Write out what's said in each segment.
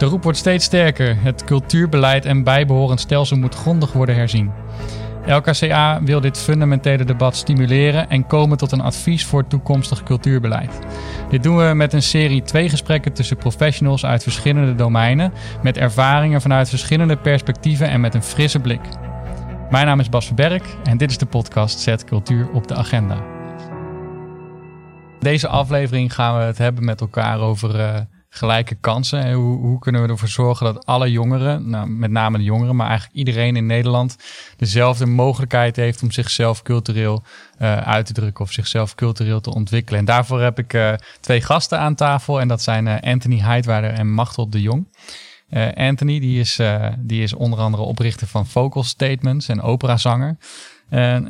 De roep wordt steeds sterker. Het cultuurbeleid en bijbehorend stelsel moet grondig worden herzien. LKCA wil dit fundamentele debat stimuleren en komen tot een advies voor toekomstig cultuurbeleid. Dit doen we met een serie twee gesprekken tussen professionals uit verschillende domeinen, met ervaringen vanuit verschillende perspectieven en met een frisse blik. Mijn naam is Bas Verberg en dit is de podcast Zet Cultuur op de Agenda. Deze aflevering gaan we het hebben met elkaar over uh, gelijke kansen. En hoe, hoe, kunnen we ervoor zorgen dat alle jongeren, nou, met name de jongeren, maar eigenlijk iedereen in Nederland, dezelfde mogelijkheid heeft om zichzelf cultureel uh, uit te drukken of zichzelf cultureel te ontwikkelen. En daarvoor heb ik uh, twee gasten aan tafel en dat zijn Anthony Heidwaarder en Machteld de Jong. Anthony, die is, die is onder andere oprichter van Vocal Statements en operazanger. En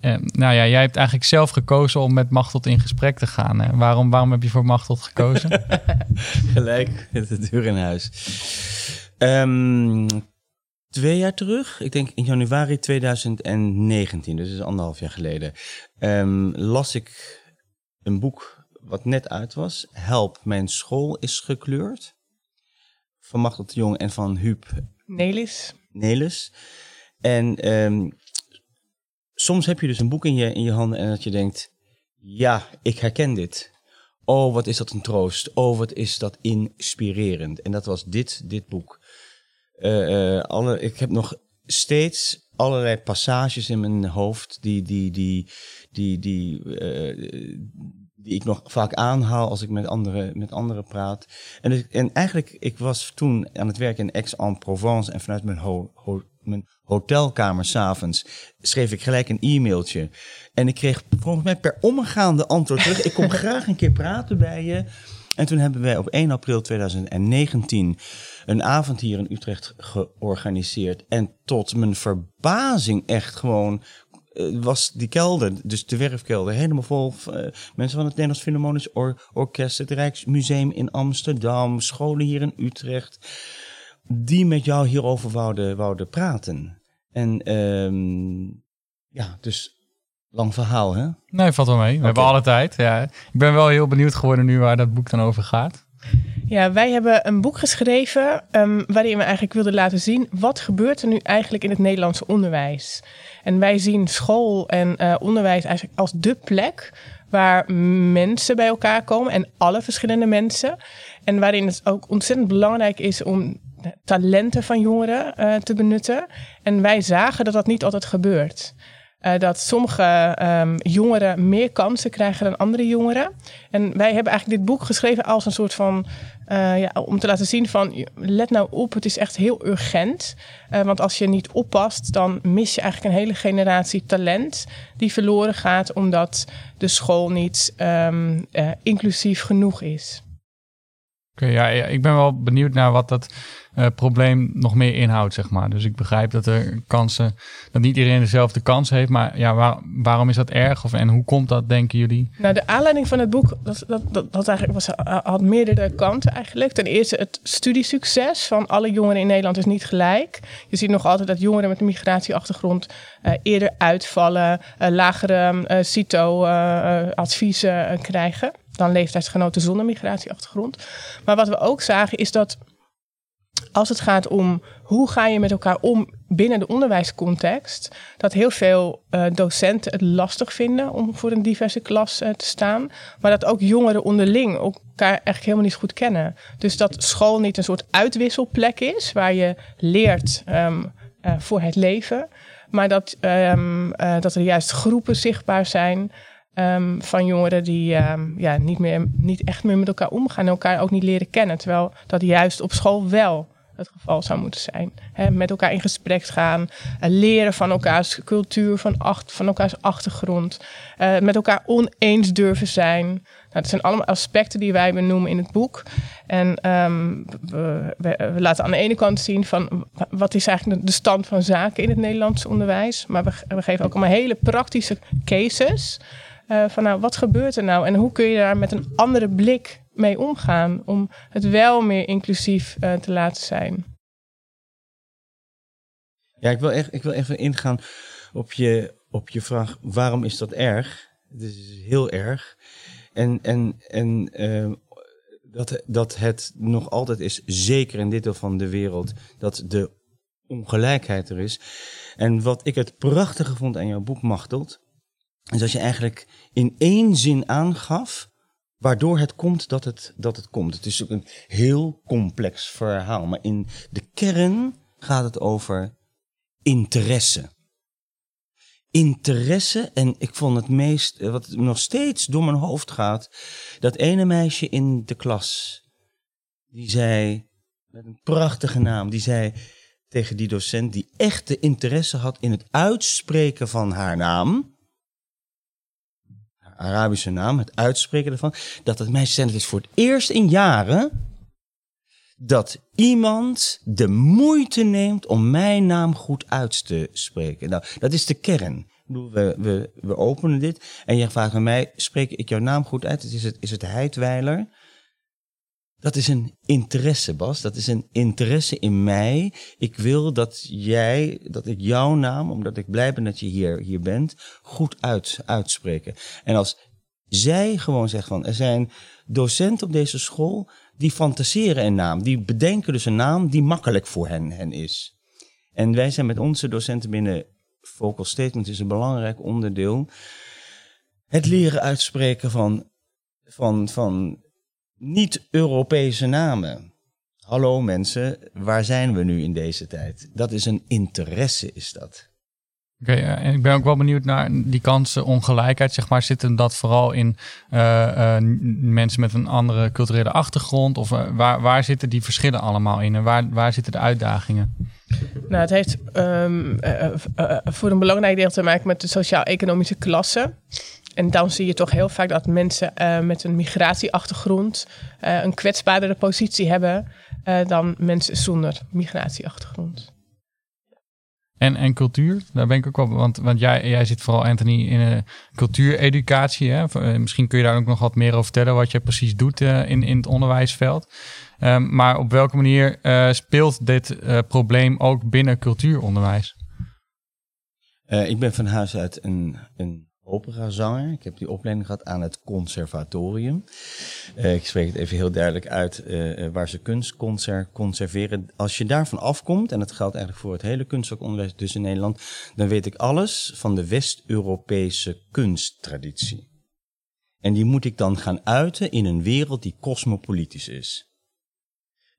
uh, nou ja, jij hebt eigenlijk zelf gekozen om met Machteld in gesprek te gaan. Waarom, waarom heb je voor Machteld gekozen? Gelijk, met de deur in huis. Um, twee jaar terug, ik denk in januari 2019, dus dat is anderhalf jaar geleden, um, las ik een boek wat net uit was. Help, mijn school is gekleurd van Machtel de Jong en van Huub Nelis. Nelis. En um, soms heb je dus een boek in je, in je handen en dat je denkt, ja, ik herken dit. Oh, wat is dat een troost. Oh, wat is dat inspirerend. En dat was dit, dit boek. Uh, uh, alle, ik heb nog steeds allerlei passages in mijn hoofd die, die, die, die, die, uh, die ik nog vaak aanhaal als ik met anderen, met anderen praat. En, dus, en eigenlijk, ik was toen aan het werken in Aix-en-Provence en vanuit mijn, ho, ho, mijn hotelkamer s'avonds schreef ik gelijk een e-mailtje. En ik kreeg volgens mij per omgaande antwoord terug. ik kom graag een keer praten bij je. En toen hebben wij op 1 april 2019 een avond hier in Utrecht georganiseerd. En tot mijn verbazing echt gewoon was die kelder, dus de werfkelder, helemaal vol uh, mensen van het Nederlands Philharmonisch Or Orkest, het Rijksmuseum in Amsterdam, scholen hier in Utrecht, die met jou hierover wouden, wouden praten. En um, ja, dus lang verhaal, hè? Nee, valt wel mee. We okay. hebben alle tijd. Ja. Ik ben wel heel benieuwd geworden nu waar dat boek dan over gaat. Ja, wij hebben een boek geschreven um, waarin we eigenlijk wilden laten zien wat gebeurt er nu eigenlijk in het Nederlandse onderwijs. En wij zien school en uh, onderwijs eigenlijk als de plek waar mensen bij elkaar komen en alle verschillende mensen. En waarin het ook ontzettend belangrijk is om talenten van jongeren uh, te benutten. En wij zagen dat dat niet altijd gebeurt. Uh, dat sommige um, jongeren meer kansen krijgen dan andere jongeren. En wij hebben eigenlijk dit boek geschreven als een soort van. Uh, ja, om te laten zien van. Let nou op, het is echt heel urgent. Want als je niet oppast, dan mis je eigenlijk een hele generatie talent. die verloren gaat omdat de school niet um, inclusief genoeg is. Ja, ik ben wel benieuwd naar wat dat uh, probleem nog meer inhoudt, zeg maar. Dus ik begrijp dat er kansen, dat niet iedereen dezelfde kans heeft, maar ja, waar, waarom is dat erg? Of, en hoe komt dat, denken jullie? Nou, de aanleiding van het boek, dat, dat, dat, dat eigenlijk was, had meerdere kanten eigenlijk. Ten eerste, het studiesucces van alle jongeren in Nederland is niet gelijk. Je ziet nog altijd dat jongeren met een migratieachtergrond uh, eerder uitvallen, lagere CITO-adviezen krijgen dan leeftijdsgenoten zonder migratieachtergrond. Maar wat we ook zagen is dat als het gaat om hoe ga je met elkaar om binnen de onderwijscontext, dat heel veel uh, docenten het lastig vinden om voor een diverse klas uh, te staan, maar dat ook jongeren onderling elkaar eigenlijk helemaal niet goed kennen. Dus dat school niet een soort uitwisselplek is waar je leert um, uh, voor het leven, maar dat, um, dat er juist groepen zichtbaar zijn Um, van jongeren die um, ja, niet, meer, niet echt meer met elkaar omgaan en elkaar ook niet leren kennen. Terwijl dat juist op school wel het geval zou moeten zijn. Met elkaar in gesprek gaan, uh, leren van elkaars cultuur, van, acht, van elkaars achtergrond, uh, met elkaar oneens durven zijn. Nou, dat zijn allemaal aspecten die wij benoemen in het boek. En we, we, we, laten aan de ene kant zien van wat is eigenlijk de stand van zaken in het Nederlandse onderwijs. Maar we, we geven ook allemaal hele praktische cases. Uh, van nou, wat gebeurt er nou en hoe kun je daar met een andere blik mee omgaan om het wel meer inclusief uh, te laten zijn? Ja, ik wil, echt, ik wil even ingaan op je, op je vraag, waarom is dat erg? Het is heel erg. En, en, en uh, dat, dat het nog altijd is, zeker in dit deel van de wereld, dat de ongelijkheid er is. En wat ik het prachtige vond aan jouw boek, Machteld, is dat je eigenlijk in één zin aangaf waardoor het komt dat het, dat het komt. Het is ook een heel complex verhaal, maar in de kern gaat het over interesse. Interesse, en ik vond het meest, wat nog steeds door mijn hoofd gaat, dat ene meisje in de klas, die zei, met een prachtige naam, die zei tegen die docent die echte interesse had in het uitspreken van haar naam, Arabische naam, het uitspreken ervan, dat het zei, het is voor het eerst in jaren dat iemand de moeite neemt om mijn naam goed uit te spreken. Nou, dat is de kern. We, we, we openen dit en je vraagt aan mij, spreek ik jouw naam goed uit? Is het, is het Heidweiler? Dat is een interesse, Bas. Dat is een interesse in mij. Ik wil dat jij, dat ik jouw naam, omdat ik blij ben dat je hier, hier bent, goed uit, uitspreken. En als zij gewoon zegt van, er zijn docenten op deze school die fantaseren een naam. Die bedenken dus een naam die makkelijk voor hen, hen is. En wij zijn met onze docenten binnen Vocal Statement is een belangrijk onderdeel. Het leren uitspreken van, van, van niet-Europese namen. Hallo mensen, waar zijn we nu in deze tijd? Dat is een interesse, is dat. Oké, eh, en ik ben ook wel benieuwd naar die kansenongelijkheid. Zeg maar, zitten dat vooral in uh, uh, mensen met een andere culturele achtergrond? Of waar, waar zitten die verschillen allemaal in? En waar, waar zitten de uitdagingen? Nou, het heeft um, voor een belangrijk deel te maken met de sociaal-economische klasse. En dan zie je toch heel vaak dat mensen met een migratieachtergrond een kwetsbaardere positie hebben dan mensen zonder migratieachtergrond. En, en cultuur, daar ben ik ook wel. Want, want jij, jij zit vooral, Anthony, in uh, cultuureducatie. Hè? Misschien kun je daar ook nog wat meer over vertellen, wat je precies doet uh, in, in het onderwijsveld. Um, maar op welke manier speelt dit probleem ook binnen cultuuronderwijs? ik ben van huis uit een, een operazanger. Ik heb die opleiding gehad aan het conservatorium. Uh, ik spreek het even heel duidelijk uit uh, waar ze kunst conserveren. Als je daarvan afkomt, en dat geldt eigenlijk voor het hele kunstvakonderwijs dus in Nederland, dan weet ik alles van de West-Europese kunsttraditie. En die moet ik dan gaan uiten in een wereld die cosmopolitisch is.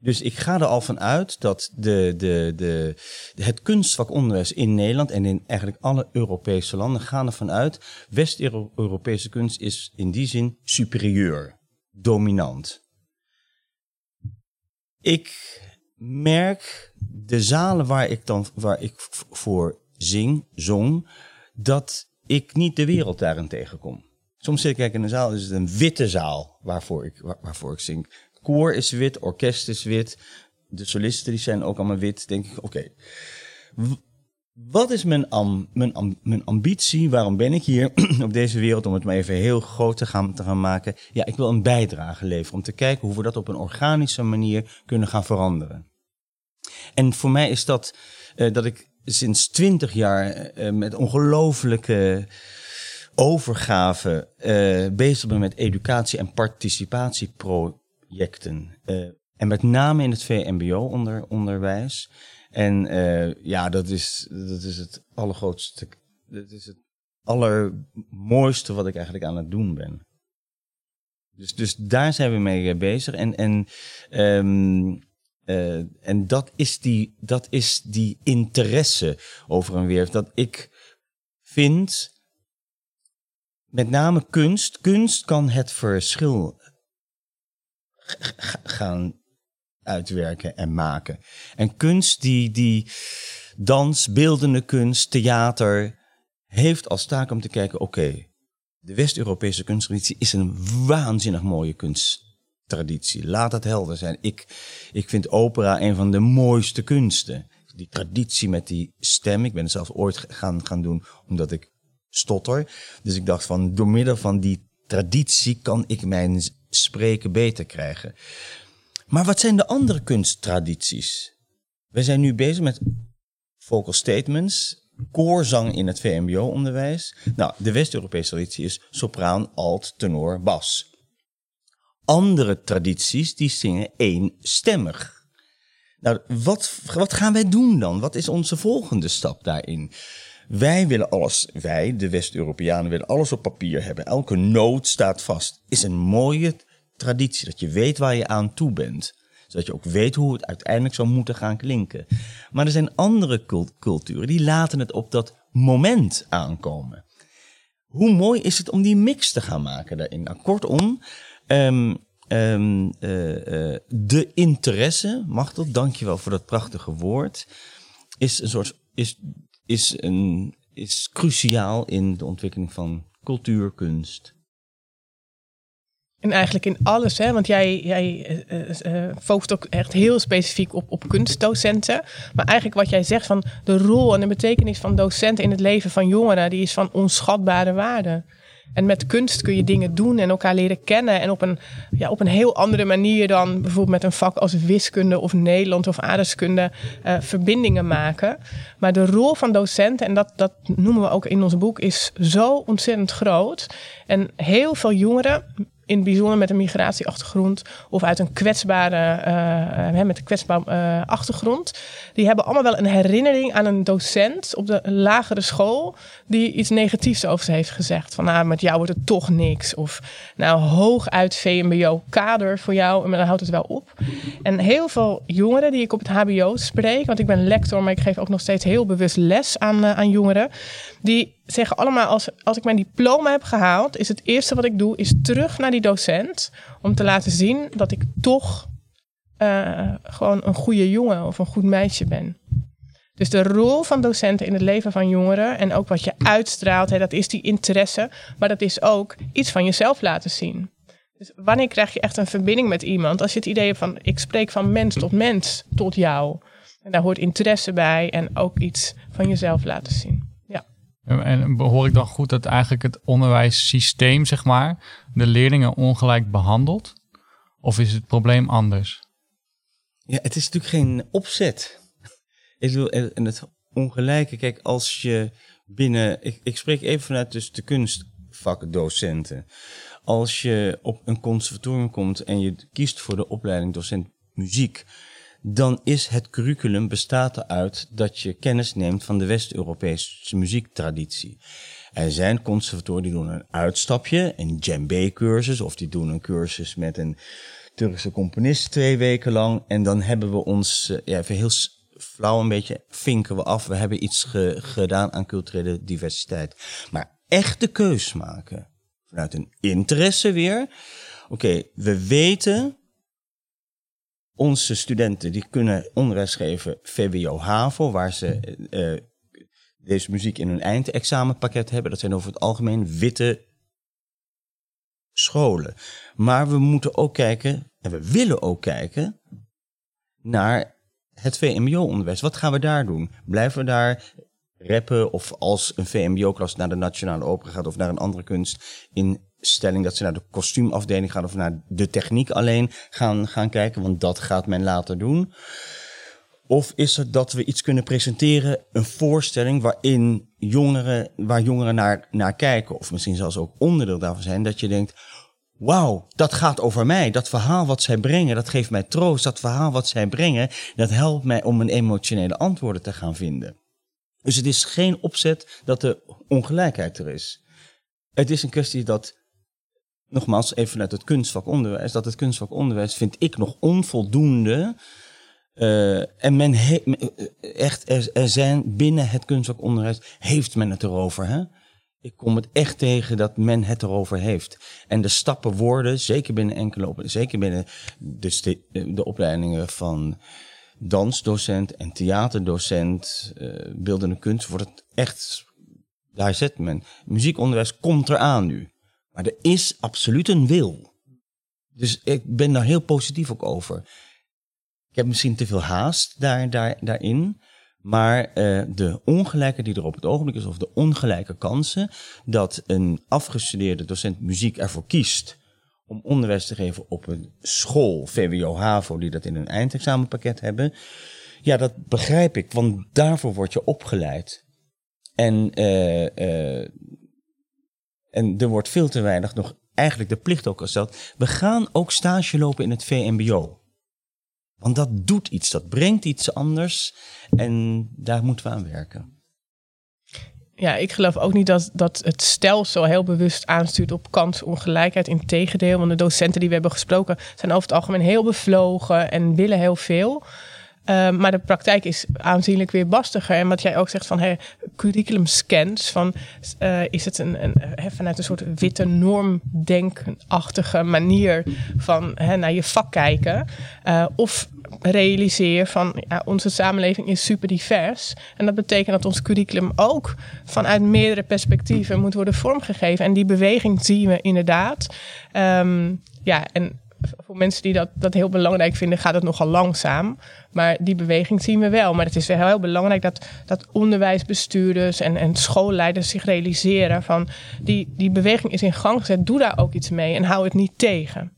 Dus ik ga er al van uit dat de, de, de, het kunstvakonderwijs in Nederland en in eigenlijk alle Europese landen gaan ervan uit. West-Europese kunst is in die zin superieur, dominant. Ik merk de zalen waar ik dan waar ik voor zing, zong, dat ik niet de wereld daarin tegenkom. Soms zit ik in een zaal, is het een witte zaal waarvoor ik, waar, waarvoor ik zing koor is wit, orkest is wit. De solisten die zijn ook allemaal wit. Denk ik, oké. Wat is mijn, mijn, mijn ambitie? Waarom ben ik hier op deze wereld? Om het maar even heel groot te gaan, maken. Ja, ik wil een bijdrage leveren. Om te kijken hoe we dat op een organische manier kunnen gaan veranderen. En voor mij is dat uh, dat ik sinds twintig jaar uh, met ongelooflijke overgave bezig ben met educatie- en participatiepro projecten. Uh, en met name in het VMBO-onderwijs. en uh, ja, dat is, dat is het allergrootste. Dat is het allermooiste wat ik eigenlijk aan het doen ben. Dus, dus daar zijn we mee eh, bezig. En, en, uh, en dat, is die, dat is die interesse over en weer. Dat ik vind, met name kunst, kunst kan het verschil gaan uitwerken en maken. En kunst, die, die dans, beeldende kunst, theater, heeft als taak om te kijken, oké, de West-Europese kunsttraditie is een waanzinnig mooie kunsttraditie. Laat dat helder zijn. Ik, ik vind opera een van de mooiste kunsten. Die traditie met die stem. Ik ben het zelfs ooit gaan, gaan doen omdat ik stotter. Dus ik dacht van, door middel van die traditie kan ik mijn spreken beter krijgen. Maar wat zijn de andere kunsttradities? We zijn nu bezig met vocal statements, koorzang in het VMBO-onderwijs. Nou, de West-Europese traditie is sopraan, alt, tenor, bas. andere tradities die zingen eenstemmig. Nou, wat, wat gaan wij doen dan? Wat is onze volgende stap daarin? Wij willen alles, wij, de West-Europeanen, willen alles op papier hebben. Elke noot staat vast. Is een mooie traditie, dat je weet waar je aan toe bent. Zodat je ook weet hoe het uiteindelijk zou moeten gaan klinken. Maar er zijn andere culturen die laten het op dat moment aankomen. Hoe mooi is het om die mix te gaan maken daarin? Nou, kortom, um, um, uh, uh, de interesse, Machtel, dankjewel voor dat prachtige woord, is een soort, is, is een, is cruciaal in de ontwikkeling van cultuur, kunst, en eigenlijk in alles, hè? want jij, jij uh, focust ook echt heel specifiek op, op kunstdocenten. Maar eigenlijk wat jij zegt van de rol en de betekenis van docenten in het leven van jongeren, die is van onschatbare waarde. En met kunst kun je dingen doen en elkaar leren kennen. En op een, ja, op een heel andere manier dan bijvoorbeeld met een vak als wiskunde of Nederland of aardrijkskunde uh, verbindingen maken. Maar de rol van docenten, en dat, dat noemen we ook in ons boek, is zo ontzettend groot. En heel veel jongeren in het bijzonder met een migratieachtergrond of uit een kwetsbare, uh, met een kwetsbare achtergrond. Die hebben allemaal wel een herinnering aan een docent op de lagere school die iets negatiefs over ze heeft gezegd. Van nou, met jou wordt het toch niks. Of nou, hooguit VMBO kader voor jou, maar dan houdt het wel op. En heel veel jongeren die ik op het HBO spreek, want ik ben lector, maar ik geef ook nog steeds heel bewust les aan, aan jongeren. Die zeggen allemaal, als, als ik mijn diploma heb gehaald, is het eerste wat ik doe, is terug naar die docent. Om te laten zien dat ik toch uh, gewoon een goede jongen of een goed meisje ben. Dus de rol van docenten in het leven van jongeren en ook wat je uitstraalt, hè, dat is die interesse, maar dat is ook iets van jezelf laten zien. Dus wanneer krijg je echt een verbinding met iemand? Als je het idee hebt van ik spreek van mens tot mens tot jou. En daar hoort interesse bij en ook iets van jezelf laten zien. En hoor ik dan goed dat eigenlijk het onderwijssysteem, zeg maar, de leerlingen ongelijk behandelt? Of is het probleem anders? Ja, het is natuurlijk geen opzet. Ik en het ongelijke, kijk, als je binnen, ik, ik spreek even vanuit dus de kunstvakdocenten. Als je op een conservatorium komt en je kiest voor de opleiding docent muziek, dan is het curriculum bestaat eruit dat je kennis neemt van de West-Europese muziektraditie. Er zijn conservatoren die doen een uitstapje, een djembe-cursus, of die doen een cursus met een Turkse componist twee weken lang. En dan hebben we ons, eh, ja, even heel flauw een beetje, vinken we af. We hebben iets gedaan aan culturele diversiteit. Maar echt de keus maken, vanuit een interesse weer. Oké, we weten onze studenten die kunnen onderwijs geven VWO-HAVO, waar ze uh, deze muziek in hun eindexamenpakket hebben. Dat zijn over het algemeen witte scholen. Maar we moeten ook kijken, en we willen ook kijken, naar het VMBO-onderwijs. Wat gaan we daar doen? Blijven we daar rappen of als een VMBO-klas naar de Nationale Opera gaat of naar een andere kunst in stelling dat ze naar de kostuumafdeling gaan of naar de techniek alleen gaan, gaan kijken, want dat gaat men later doen. Of is het dat we iets kunnen presenteren, een voorstelling waarin jongeren, waar jongeren naar, naar kijken, of misschien zelfs ook onderdeel daarvan zijn, dat je denkt, wauw, dat gaat over mij. Dat verhaal wat zij brengen, dat geeft mij troost. Dat verhaal wat zij brengen, dat helpt mij om een emotionele antwoorden te gaan vinden. Dus het is geen opzet dat de ongelijkheid er is. Het is een kwestie dat nogmaals, even vanuit het kunstvakonderwijs, dat het kunstvakonderwijs vind ik nog onvoldoende. Uh, en men heeft echt, er, zijn binnen het kunstvakonderwijs, heeft men het erover. Hè? Ik kom het echt tegen dat men het erover heeft. En de stappen worden, zeker binnen enkele zeker binnen de, de opleidingen van dansdocent en theaterdocent, uh, beeldende kunst, wordt het echt, daar zet men. Muziekonderwijs komt eraan nu. Maar er is absoluut een wil. Dus ik ben daar heel positief ook over. Ik heb misschien te veel haast daar, daar, daarin. Maar uh, de ongelijke die er op het ogenblik is, of de ongelijke kansen, dat een afgestudeerde docent muziek ervoor kiest om onderwijs te geven op een school, VWO, HAVO, die dat in een eindexamenpakket hebben. Ja, dat begrijp ik, want daarvoor word je opgeleid. En uh, uh, en er wordt veel te weinig nog eigenlijk de plicht ook gesteld. We gaan ook stage lopen in het VMBO. Want dat doet iets, dat brengt iets anders en daar moeten we aan werken. Ja, ik geloof ook niet dat, dat het stelsel heel bewust aanstuurt op kansongelijkheid. Integendeel, want de docenten die we hebben gesproken zijn over het algemeen heel bevlogen en willen heel veel. Ehm, maar de praktijk is aanzienlijk weer bastiger. En wat jij ook zegt van hey, curriculum scans, van, uh, is het een, een, vanuit een soort witte normdenkachtige manier van naar je vak kijken? Uh, of realiseer van ja, onze samenleving is super divers. En dat betekent dat ons curriculum ook vanuit meerdere perspectieven moet worden vormgegeven. En die beweging zien we inderdaad. Um, ja, en voor mensen die dat, dat heel belangrijk vinden, gaat het nogal langzaam. Maar die beweging zien we wel. Maar het is wel heel belangrijk dat, dat onderwijsbestuurders en, en schoolleiders zich realiseren van die, die beweging is in gang gezet. Doe daar ook iets mee en hou het niet tegen.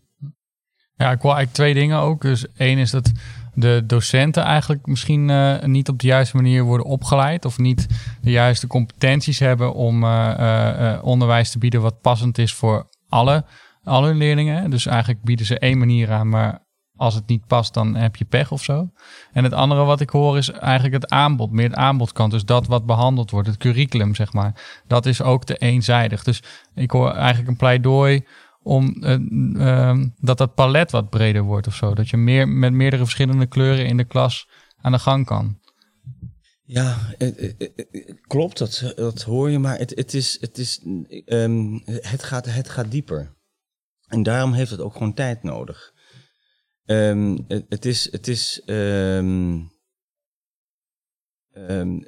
Ja, ik wil eigenlijk twee dingen ook. Dus één is dat de docenten eigenlijk misschien uh, niet op de juiste manier worden opgeleid of niet de juiste competenties hebben om uh, uh, onderwijs te bieden wat passend is voor alle alle leerlingen. Dus eigenlijk bieden ze één manier aan, maar als het niet past, dan heb je pech of zo. En het andere wat ik hoor is eigenlijk het aanbod, meer het aanbodkant. Dus dat wat behandeld wordt, het curriculum, zeg maar. Dat is ook te eenzijdig. Dus ik hoor eigenlijk een pleidooi om uh, dat dat palet wat breder wordt of zo. Dat je meer met meerdere verschillende kleuren in de klas aan de gang kan. Ja, het, klopt, dat, dat hoor je, maar het, het, is, het, is, um, het, gaat, het gaat dieper. En daarom heeft het ook gewoon tijd nodig. Um, het, is, het is um, um,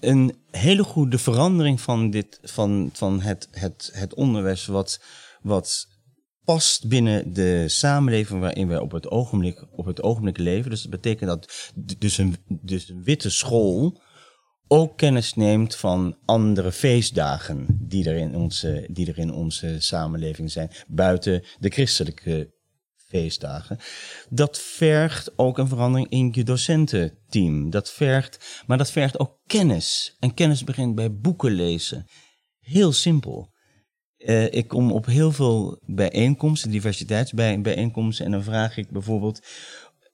een hele goede verandering van, dit, van, van het, het, het onderwijs wat, wat past binnen de samenleving waarin we op het ogenblik, op het ogenblik leven. Dus dat betekent dat dus een, dus een witte school ook kennis neemt van andere feestdagen die er in onze, die er in onze samenleving zijn, buiten de christelijke feestdagen. Dat vergt ook een verandering in je docententeam. Dat vergt, maar dat vergt ook kennis. En kennis begint bij boeken lezen. Heel simpel. Uh, ik kom op heel veel bijeenkomsten, diversiteitsbijeenkomsten, en dan vraag ik bijvoorbeeld.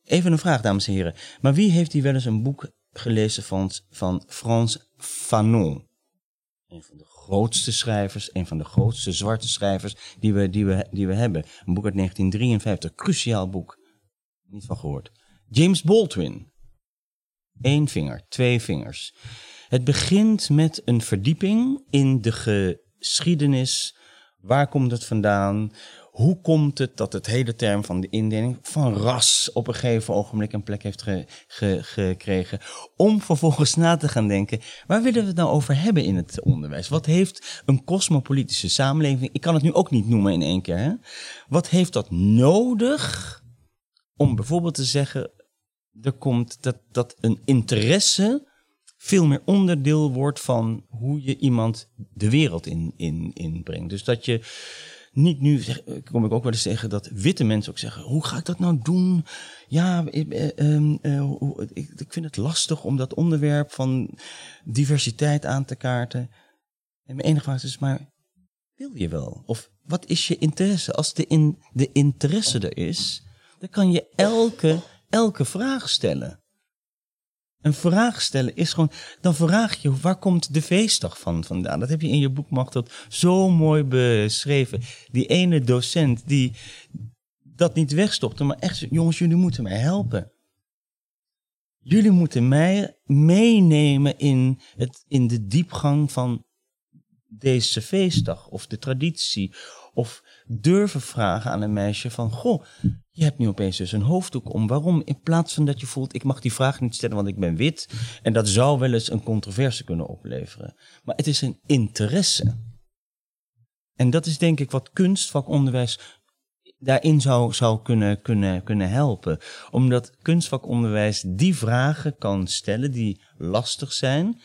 Even een vraag, dames en heren. Maar wie heeft hier wel eens een boek gelezen van, van Frans Fanon. Een van de grootste schrijvers, een van de grootste zwarte schrijvers die we, die we, die we hebben. Een boek uit 1953, cruciaal boek. Niet van gehoord. James Baldwin. Eén vinger, twee vingers. Het begint met een verdieping in de geschiedenis. Waar komt het vandaan? Hoe komt het dat het hele term van de indeling van ras op een gegeven ogenblik een plek heeft gekregen? Om vervolgens na te gaan denken, waar willen we het nou over hebben in het onderwijs? Wat heeft een cosmopolitische samenleving, ik kan het nu ook niet noemen in één keer, hè? wat heeft dat nodig om bijvoorbeeld te zeggen, er komt dat, dat een interesse veel meer onderdeel wordt van hoe je iemand de wereld in, in, inbrengt. Dus dat je niet nu, zeg, kom ik ook wel eens zeggen, dat witte mensen ook zeggen: hoe ga ik dat nou doen? Ja, ik, eh, ehm, eh, ik, ik, vind het lastig om dat onderwerp van diversiteit aan te kaarten. En mijn enige vraag is: maar wil je wel? Of wat is je interesse? Als de, in, de interesse er is, dan kan je elke, elke vraag stellen. Een vraag stellen is gewoon, dan vraag je waar komt de feestdag van vandaan? Dat heb je in je boek Machtel zo mooi beschreven. Die ene docent die dat niet wegstopte, maar echt, jongens, jullie moeten mij helpen. Jullie moeten mij meenemen in, het, in de diepgang van deze feestdag of de traditie. Of durven vragen aan een meisje van, goh, je hebt nu opeens dus een hoofddoek om. Waarom? In plaats van dat je voelt, ik mag die vraag niet stellen, want ik ben wit. En dat zou wel eens een controverse kunnen opleveren. Maar het is een interesse. En dat is denk ik wat kunstvakonderwijs daarin zou, zou kunnen, kunnen, kunnen helpen. Omdat kunstvakonderwijs die vragen kan stellen die lastig zijn.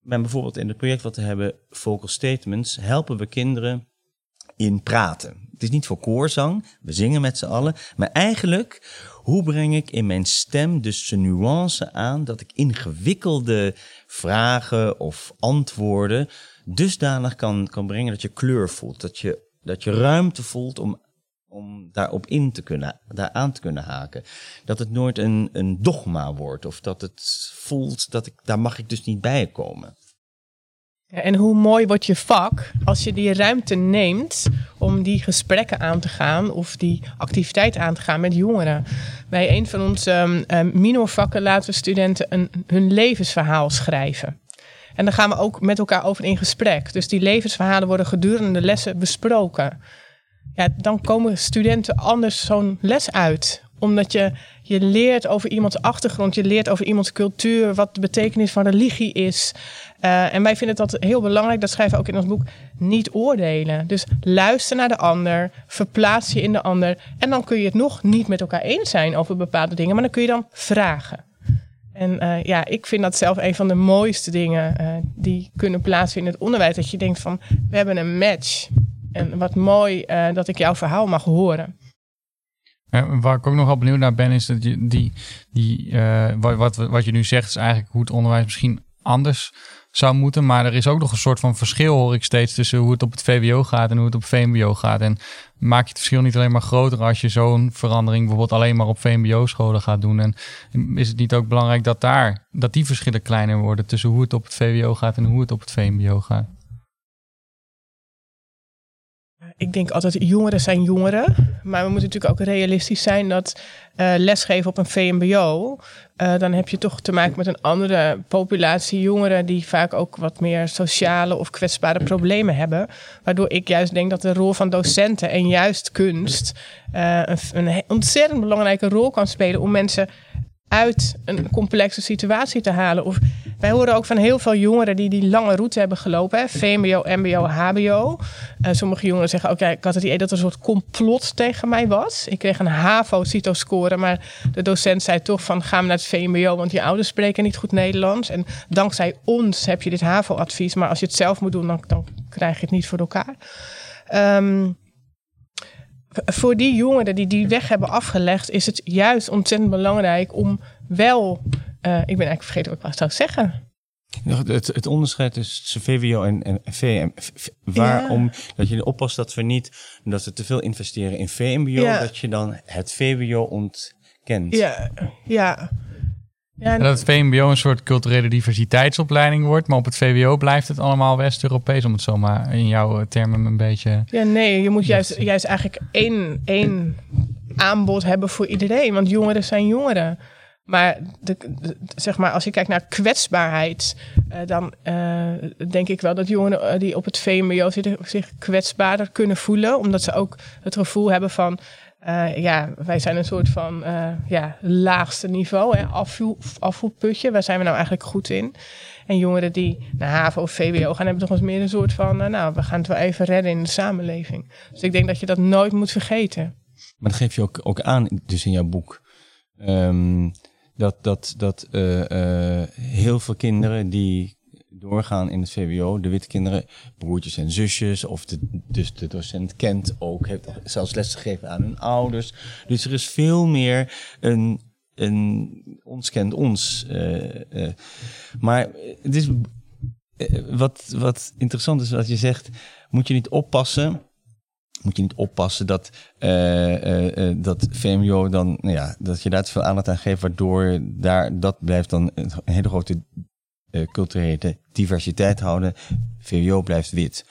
Maar bijvoorbeeld in het project wat we hebben, Vocal Statements, helpen we kinderen in praten. Het is niet voor koorzang, we zingen met z'n allen. Maar eigenlijk, hoe breng ik in mijn stem dus de nuance aan dat ik ingewikkelde vragen of antwoorden dusdanig kan, kan brengen dat je kleur voelt. Dat je, dat je ruimte voelt om, om daarop in te kunnen, daar aan te kunnen haken. Dat het nooit een, een dogma wordt. Of dat het voelt dat ik, daar mag ik dus niet bij komen. En hoe mooi wordt je vak als je die ruimte neemt om die gesprekken aan te gaan of die activiteit aan te gaan met jongeren. Bij een van onze um, minorvakken laten studenten hun levensverhaal schrijven. En dan gaan we ook met elkaar over in gesprek. Dus die levensverhalen worden gedurende de lessen besproken. Ja, dan komen studenten anders zo'n les uit omdat je, je leert over iemands achtergrond, je leert over iemands cultuur, wat de betekenis van religie is. Uh, en wij vinden dat heel belangrijk, dat schrijven we ook in ons boek, niet oordelen. Dus luister naar de ander, verplaats je in de ander. En dan kun je het nog niet met elkaar eens zijn over bepaalde dingen, maar dan kun je dan vragen. En uh, ja, ik vind dat zelf een van de mooiste dingen uh, die kunnen plaatsvinden in het onderwijs. Dat je denkt van, we hebben een match. En wat mooi dat ik jouw verhaal mag horen. Waar ik ook nog wel benieuwd naar ben, is dat je die, die wat, wat, wat je nu zegt, is eigenlijk hoe het onderwijs misschien anders zou moeten. Maar er is ook nog een soort van verschil, hoor ik steeds, tussen hoe het op het VWO gaat en hoe het op VMBO gaat. En maak je het verschil niet alleen maar groter als je zo'n verandering bijvoorbeeld alleen maar op VMBO-scholen gaat doen. En is het niet ook belangrijk dat daar, dat die verschillen kleiner worden tussen hoe het op het VWO gaat en hoe het op het VMBO gaat? Ik denk altijd, jongeren zijn jongeren. Maar we moeten natuurlijk ook realistisch zijn dat uh, lesgeven op een VMBO, uh, dan heb je toch te maken met een andere populatie jongeren die vaak ook wat meer sociale of kwetsbare problemen hebben. Waardoor ik juist denk dat de rol van docenten en juist kunst uh, een, een ontzettend belangrijke rol kan spelen om mensen uit een complexe situatie te halen. Of wij horen ook van heel veel jongeren die die lange route hebben gelopen. Hè? VMBO, MBO, HBO. Uh, sommige jongeren zeggen ook, ik had het idee dat er een soort complot tegen mij was. Ik kreeg een HAVO-CITO-score, maar de docent zei toch van, ga naar het VMBO, want je ouders spreken niet goed Nederlands. En dankzij ons heb je dit HAVO-advies, maar als je het zelf moet doen, dan, dan krijg je het niet voor elkaar. Um, voor die jongeren die die weg hebben afgelegd, is het juist ontzettend belangrijk om wel. Uh, ik ben eigenlijk vergeten wat ik zou zeggen. Het, het onderscheid tussen VWO en, en VM. Waarom dat je oppast dat we niet, dat we te veel investeren in VMBO, dat je dan het VWO ontkent. Ja, ja. Ja, dat het VMBO een soort culturele diversiteitsopleiding wordt, maar op het VWO blijft het allemaal West-Europees, om het zomaar in jouw termen een beetje. Ja, nee, je moet juist, juist eigenlijk één, één aanbod hebben voor iedereen, want jongeren zijn jongeren. Maar, de, zeg maar als je kijkt naar kwetsbaarheid, uh, dan uh, denk ik wel dat jongeren die op het VMBO zitten zich kwetsbaarder kunnen voelen. Omdat ze ook het gevoel hebben van uh, ja, wij zijn een soort van uh, ja, laagste niveau, hè, afvoer, afvoerputje. Waar zijn we nou eigenlijk goed in? En jongeren die naar HAVO of VWO gaan, hebben toch eens meer een soort van... Uh, nou, we gaan het wel even redden in de samenleving. Dus ik denk dat je dat nooit moet vergeten. Maar dat geef je ook, ook aan, dus in jouw boek. Um, dat dat, dat heel veel kinderen die doorgaan in het VWO. De witte kinderen, broertjes en zusjes. Of de, dus de docent kent ook, heeft zelfs les gegeven aan hun ouders. Dus er is veel meer een, een ons kent ons. Uh, uh, maar het is, uh, wat, wat interessant is wat je zegt, moet je niet oppassen moet je niet oppassen dat, dat VMO dan, nou ja, dat je daar te veel aandacht aan geeft, waardoor daar, dat blijft dan een hele grote uh, culturele diversiteit houden. VWO blijft wit.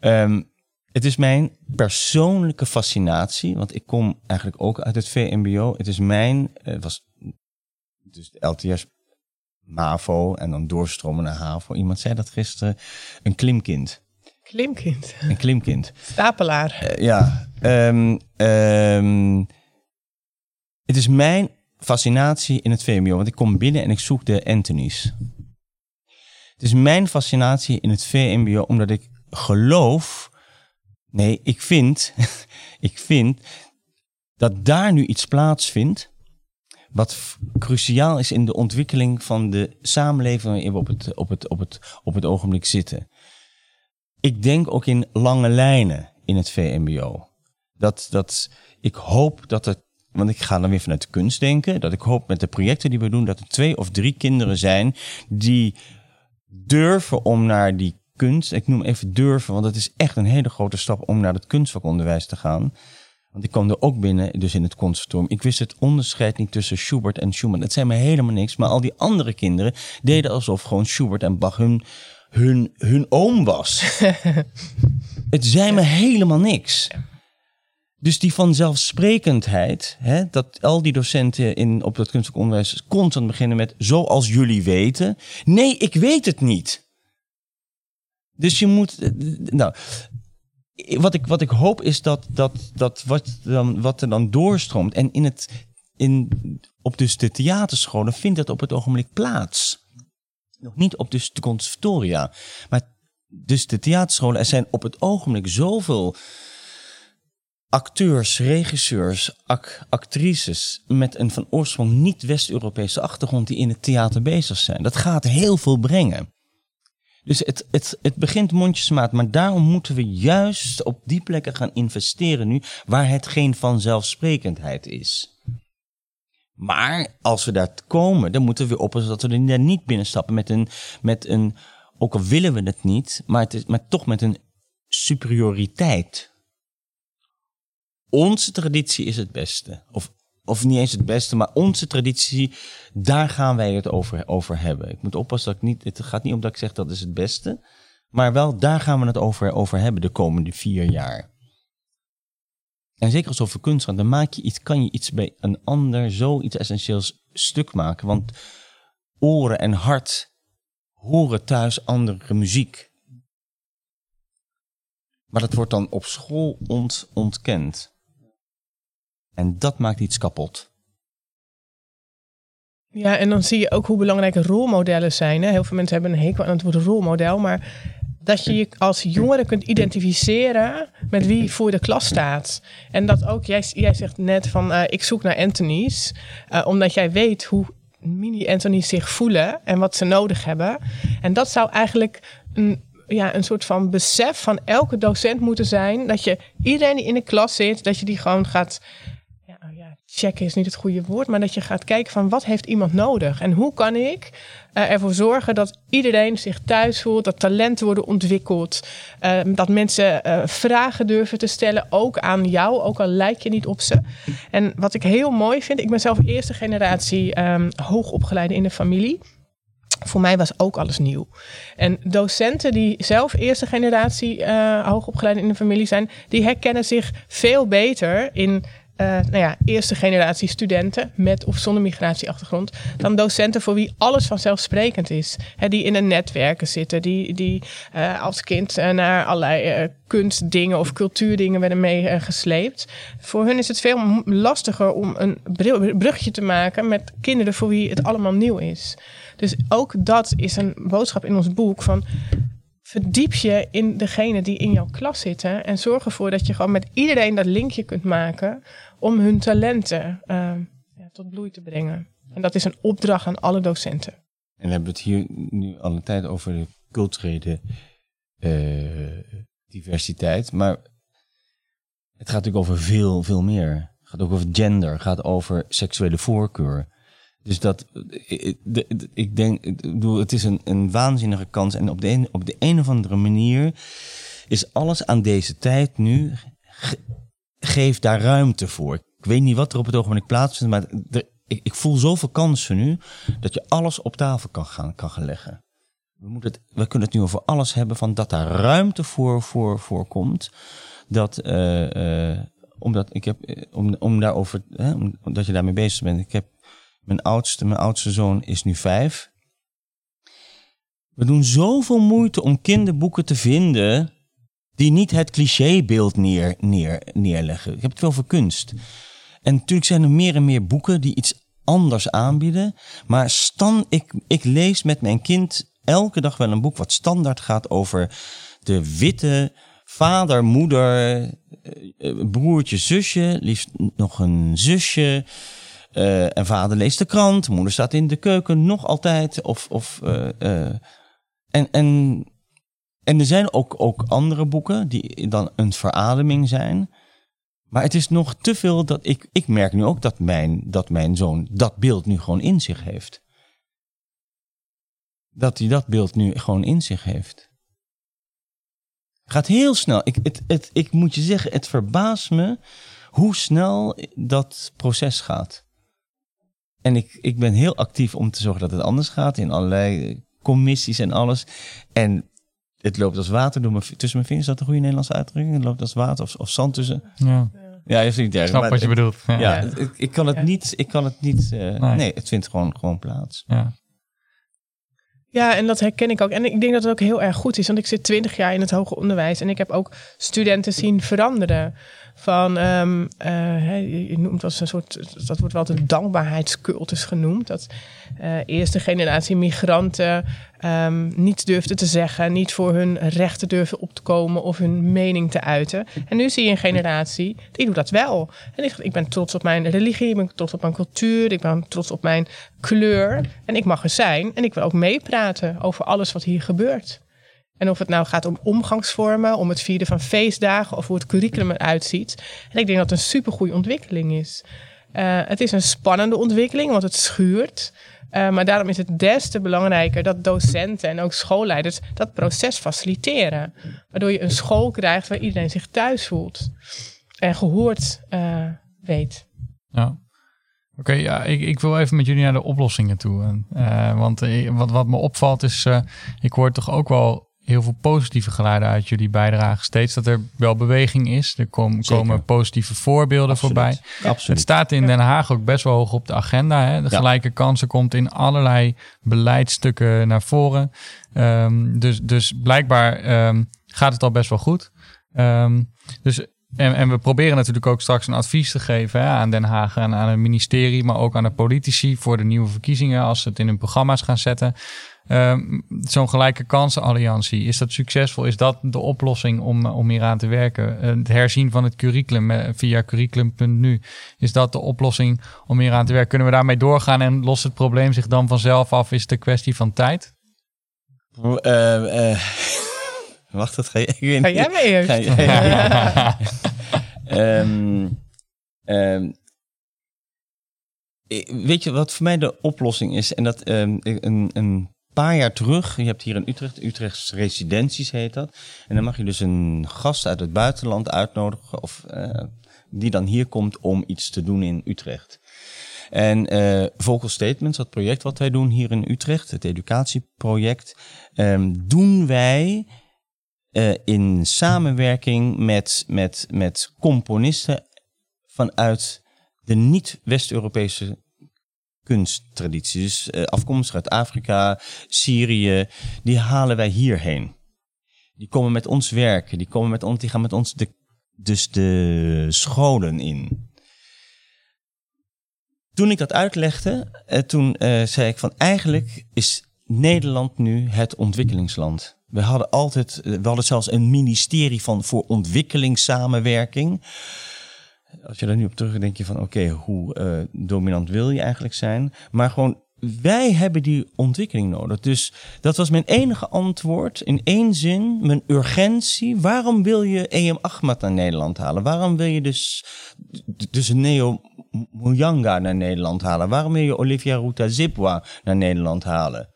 Um, het is mijn persoonlijke fascinatie, want ik kom eigenlijk ook uit het VMBO. Het is mijn, het uh, was dus de LTS MAVO en dan doorstromen naar HAVO. Iemand zei dat gisteren, een klimkind. Klimkind? Een klimkind. Stapelaar. Uh, ja. Um, um, het is mijn fascinatie in het VMBO, want ik kom binnen en ik zoek de Anthony's. Het is mijn fascinatie in het VMBO omdat ik geloof, nee, ik vind, ik vind dat daar nu iets plaatsvindt wat cruciaal is in de ontwikkeling van de samenleving waarin we op het, op het, op het, op het ogenblik zitten. Ik denk ook in lange lijnen in het VMBO. Dat, dat, ik hoop dat er, want ik ga dan weer vanuit de kunst denken, dat ik hoop met de projecten die we doen, dat er twee of drie kinderen zijn die durven om naar die kunst. Ik noem even durven, want het is echt een hele grote stap om naar het kunstvakonderwijs te gaan. Want ik kwam er ook binnen, dus in het conservatorium. Ik wist het onderscheid niet tussen Schubert en Schumann. Het zei me helemaal niks. Maar al die andere kinderen deden alsof gewoon Schubert en Bach hun, hun, hun oom was. het zei me helemaal niks. Dus die vanzelfsprekendheid, hè, dat al die docenten in, op dat kunstelijk onderwijs constant beginnen met zoals jullie weten. Nee, ik weet het niet. Dus je moet, eh, nou, wat ik, wat ik hoop is dat, dat, dat wat, dan, wat er dan doorstroomt. En in het, in, op dus de theaterscholen vindt dat op het ogenblik plaats. Nog niet op dus de conservatoria. Maar dus de theaterscholen, er zijn op het ogenblik zoveel acteurs, regisseurs, actrices met een van oorsprong niet West-Europese achtergrond die in het theater bezig zijn. Dat gaat heel veel brengen. Dus het, het, het begint mondjesmaat, maar daarom moeten we juist op die plekken gaan investeren nu waar het geen vanzelfsprekendheid is. Maar als we daar komen, dan moeten we oppassen dat we er niet binnenstappen met een, met een, ook al willen we het niet, maar, het is, maar toch met een superioriteit onze traditie is het beste. Of, of niet eens het beste, maar onze traditie, daar gaan wij het over, over hebben. Ik moet oppassen dat ik niet, het gaat niet om dat ik zeg dat is het beste, maar wel daar gaan we het over, over hebben de komende vier jaar. En zeker als over kunst dan maak je iets, kan je iets bij een ander zoiets essentieels stuk maken. Want oren en hart horen thuis andere muziek. Maar dat wordt dan op school ont, ontkend. En dat maakt iets kapot. Ja, en dan zie je ook hoe belangrijk rolmodellen zijn. Hè? Heel veel mensen hebben een hekel aan het woord rolmodel, maar dat je je als jongere kunt identificeren met wie voor de klas staat. En dat ook, jij, jij zegt net van uh, ik zoek naar Anthony's, uh, omdat jij weet hoe mini-Anthony's zich voelen en wat ze nodig hebben. En dat zou eigenlijk een ja, een soort van besef van elke docent moeten zijn. Dat je iedereen die in de klas zit, dat je die gewoon gaat checken is niet het goede woord, maar dat je gaat kijken van wat heeft iemand nodig en hoe kan ik uh, ervoor zorgen dat iedereen zich thuis voelt, dat talenten worden ontwikkeld, uh, dat mensen uh, vragen durven te stellen, ook aan jou, ook al lijk je niet op ze. En wat ik heel mooi vind, ik ben zelf eerste generatie um, hoogopgeleide in de familie. Voor mij was ook alles nieuw. En docenten die zelf eerste generatie uh, hoogopgeleid in de familie zijn, die herkennen zich veel beter in uh, nou ja, eerste generatie studenten met of zonder migratieachtergrond, dan docenten voor wie alles vanzelfsprekend is. die in een netwerken zitten, die, die uh, als kind uh, naar allerlei kunstdingen of cultuurdingen werden meegesleept. voor hun is het veel lastiger om een brugje te maken met kinderen voor wie het allemaal nieuw is. Dus ook dat is een boodschap in ons boek van verdiep je in degene die in jouw klas zitten. En zorg ervoor dat je gewoon met iedereen dat linkje kunt maken om hun talenten ja, tot bloei te brengen. En dat is een opdracht aan alle docenten. En we hebben het hier nu al een tijd over de culturele uh, diversiteit. Maar het gaat natuurlijk over veel, veel meer. Het gaat ook over gender, het gaat over seksuele voorkeur. Dus dat, ik denk, ik bedoel, het is een, een waanzinnige kans. En op de, op de een of andere manier is alles aan deze tijd nu, geef daar ruimte voor. Ik weet niet wat er op het ogenblik plaatsvindt, maar ik, ik, voel zoveel kansen nu, dat je alles op tafel kan gaan, kan leggen. We, moeten het, we kunnen het nu over alles hebben, van dat daar ruimte voor, voor, komt. Dat, uh, uh, omdat ik heb, eh, om, om daarover, hè, omdat je daarmee bezig bent. Ik heb mijn oudste, mijn oudste zoon is nu vijf. We doen zoveel moeite om kinderboeken te vinden die niet het clichébeeld neer, neer, neerleggen. Ik heb het wel voor kunst. En natuurlijk zijn er meer en meer boeken die iets anders aanbieden. Maar stan, ik, ik lees met mijn kind elke dag wel een boek wat standaard gaat over de witte vader, moeder, eh, broertje, zusje, liefst nog een zusje. Uh, en vader leest de krant, moeder staat in de keuken, nog altijd. Of, of, en, en, en er zijn ook, ook andere boeken die dan een verademing zijn. Maar het is nog te veel dat ik, ik merk nu ook dat mijn, dat mijn zoon dat beeld nu gewoon in zich heeft. Dat hij dat beeld nu gewoon in zich heeft. Gaat heel snel. Ik, het, het, ik moet je zeggen, het verbaast me hoe snel dat proces gaat. En ik, ik ben heel actief om te zorgen dat het anders gaat in allerlei commissies en alles. En het loopt als water door mijn, tussen mijn vingers. Is dat een goede Nederlandse uitdrukking? Het loopt als water of, of zand tussen. Ja, Ja, je ziet het. snap wat je bedoelt. Ja. Ja, Ja. ik, ik kan het Ja. niet. Ik kan het niet. eh, Nee. nee. het vindt gewoon, gewoon plaats. Ja, en dat herken ik ook. En ik denk dat het ook heel erg goed is, want ik zit twintig jaar in het hoger onderwijs en ik heb ook studenten zien veranderen. Van, ehm, eh, hè, je noemt als een soort, dat wordt wel een dankbaarheidscultus genoemd. Dat eh, eerste generatie migranten ehm, niets durfden te zeggen, niet voor hun rechten durven op te komen of hun mening te uiten. En nu zie je een generatie, die doet dat wel. En ik, ik ben trots op mijn religie, ik ben trots op mijn cultuur, ik ben trots op mijn kleur. En ik mag er zijn en ik wil ook meepraten over alles wat hier gebeurt. En of het nou gaat om omgangsvormen, om het vieren van feestdagen of hoe het curriculum eruit ziet. En ik denk dat het een supergoeie ontwikkeling is. Eh, het is een spannende ontwikkeling, want het schuurt. Eh, maar daarom is het des te belangrijker dat docenten en ook schoolleiders dat proces faciliteren. Waardoor je een school krijgt waar iedereen zich thuis voelt en gehoord eh, weet. Ja. Oké, ja, ik, ik wil even met jullie naar de oplossingen toe. Eh, want wat, wat me opvalt is, ik hoor toch ook wel heel veel positieve geluiden uit jullie bijdrage. Steeds dat er wel beweging is. Er kom- komen positieve voorbeelden Absoluut. voorbij. Het Absoluut. staat in Den Haag ook best wel hoog op de agenda. Hè? De Ja. gelijke kansen komt in allerlei beleidstukken naar voren. Ehm, dus, dus blijkbaar ehm, gaat het al best wel goed. Ehm, dus, en, en we proberen natuurlijk ook straks een advies te geven aan Den Haag en aan het ministerie, maar ook aan de politici voor de nieuwe verkiezingen als ze het in hun programma's gaan zetten. Ehm, Zo'n gelijke kansenalliantie, is dat succesvol? Is dat de oplossing om, om hier aan te werken? Eh, Het herzien van het curriculum eh, via curriculum.nu, is dat de oplossing om hier aan te werken? Kunnen we daarmee doorgaan en lost het probleem zich dan vanzelf af? Is het een kwestie van tijd? Eh, wacht, dat ga je. Ik weet Ga jij mee eerst? Ga je- Ehm, ehm, eh, weet je wat voor mij de oplossing is? En dat ehm, een, een paar jaar terug, je hebt hier in Utrecht, Utrechts residenties heet dat. En dan mag je dus een gast uit het buitenland uitnodigen, of eh, die dan hier komt om iets te doen in Utrecht. En eh Vocal Statements, dat project wat wij doen hier in Utrecht, het educatieproject, doen wij eh, in samenwerking met, met, met componisten vanuit de niet-West-Europese kunsttraditie. Dus eh, afkomstig uit Afrika, Syrië, die halen wij hierheen. Die komen met ons werken, die, komen met ons, die gaan met ons de, dus de scholen in. Toen ik dat uitlegde, eh, toen zei ik van eigenlijk is Nederland nu het ontwikkelingsland. We hadden altijd, we hadden zelfs een ministerie van voor ontwikkelingssamenwerking. Als je daar nu op terug denk je van oké, hoe eh, dominant wil je eigenlijk zijn? Maar gewoon, wij hebben die ontwikkeling nodig. Dus dat was mijn enige antwoord in één zin, mijn urgentie. Waarom wil je E.M. Ahmad naar Nederland halen? Waarom wil je dus, dus Neo Muyanga naar Nederland halen? Waarom wil je Olivia Ruta Zipwa naar Nederland halen?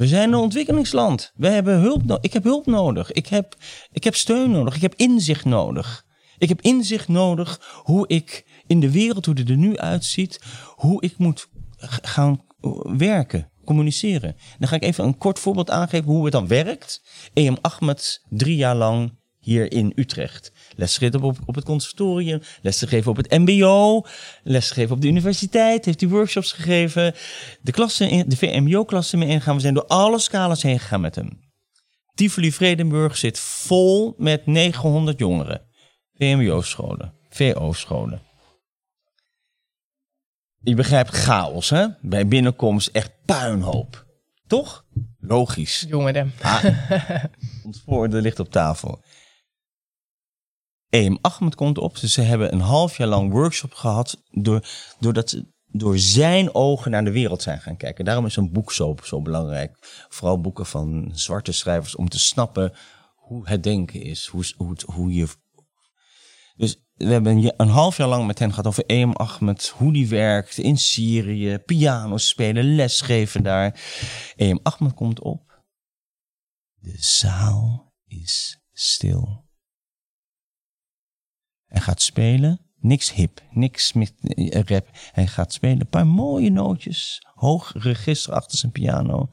We zijn een ontwikkelingsland. We hebben hulp ik heb hulp nodig. Ik heb, ik heb steun nodig. Ik heb inzicht nodig. Ik heb inzicht nodig hoe ik in de wereld, hoe het er nu uitziet, hoe ik moet gaan eh, werken, communiceren. Dan ga ik even een kort voorbeeld aangeven hoe het dan werkt. E.M. Ahmed drie jaar lang hier in Utrecht. Lesgegeven op, op het conservatorium, lesgegeven op het mbo, lesgegeven op de universiteit, heeft hij workshops gegeven. De, klassen in, de VMBO-klassen mee ingegaan. We zijn door alle scala's heen gegaan met hem. Tivoli Vredenburg zit vol met 900 jongeren. VMBO-scholen, VO-scholen. Je begrijpt chaos, hè? Bij binnenkomst echt puinhoop. Toch? Logisch. Jongeren. Ah, komt voor, er ligt op tafel. EM Ahmed komt op. Dus ze hebben een half jaar lang workshop gehad. Door, doordat ze door zijn ogen naar de wereld zijn gaan kijken. Daarom is een boek zo, zo belangrijk. Vooral boeken van zwarte schrijvers. Om te snappen hoe het denken is. Hoe, hoe, je... Dus we hebben een half jaar lang met hen gehad over EM Ahmed. Hoe die werkt in Syrië. Piano spelen, lesgeven daar. EM Ahmed komt op. De zaal is stil. Hij gaat spelen, niks hip, niks met eh, rap. Hij gaat spelen, een paar mooie nootjes, hoog register achter zijn piano.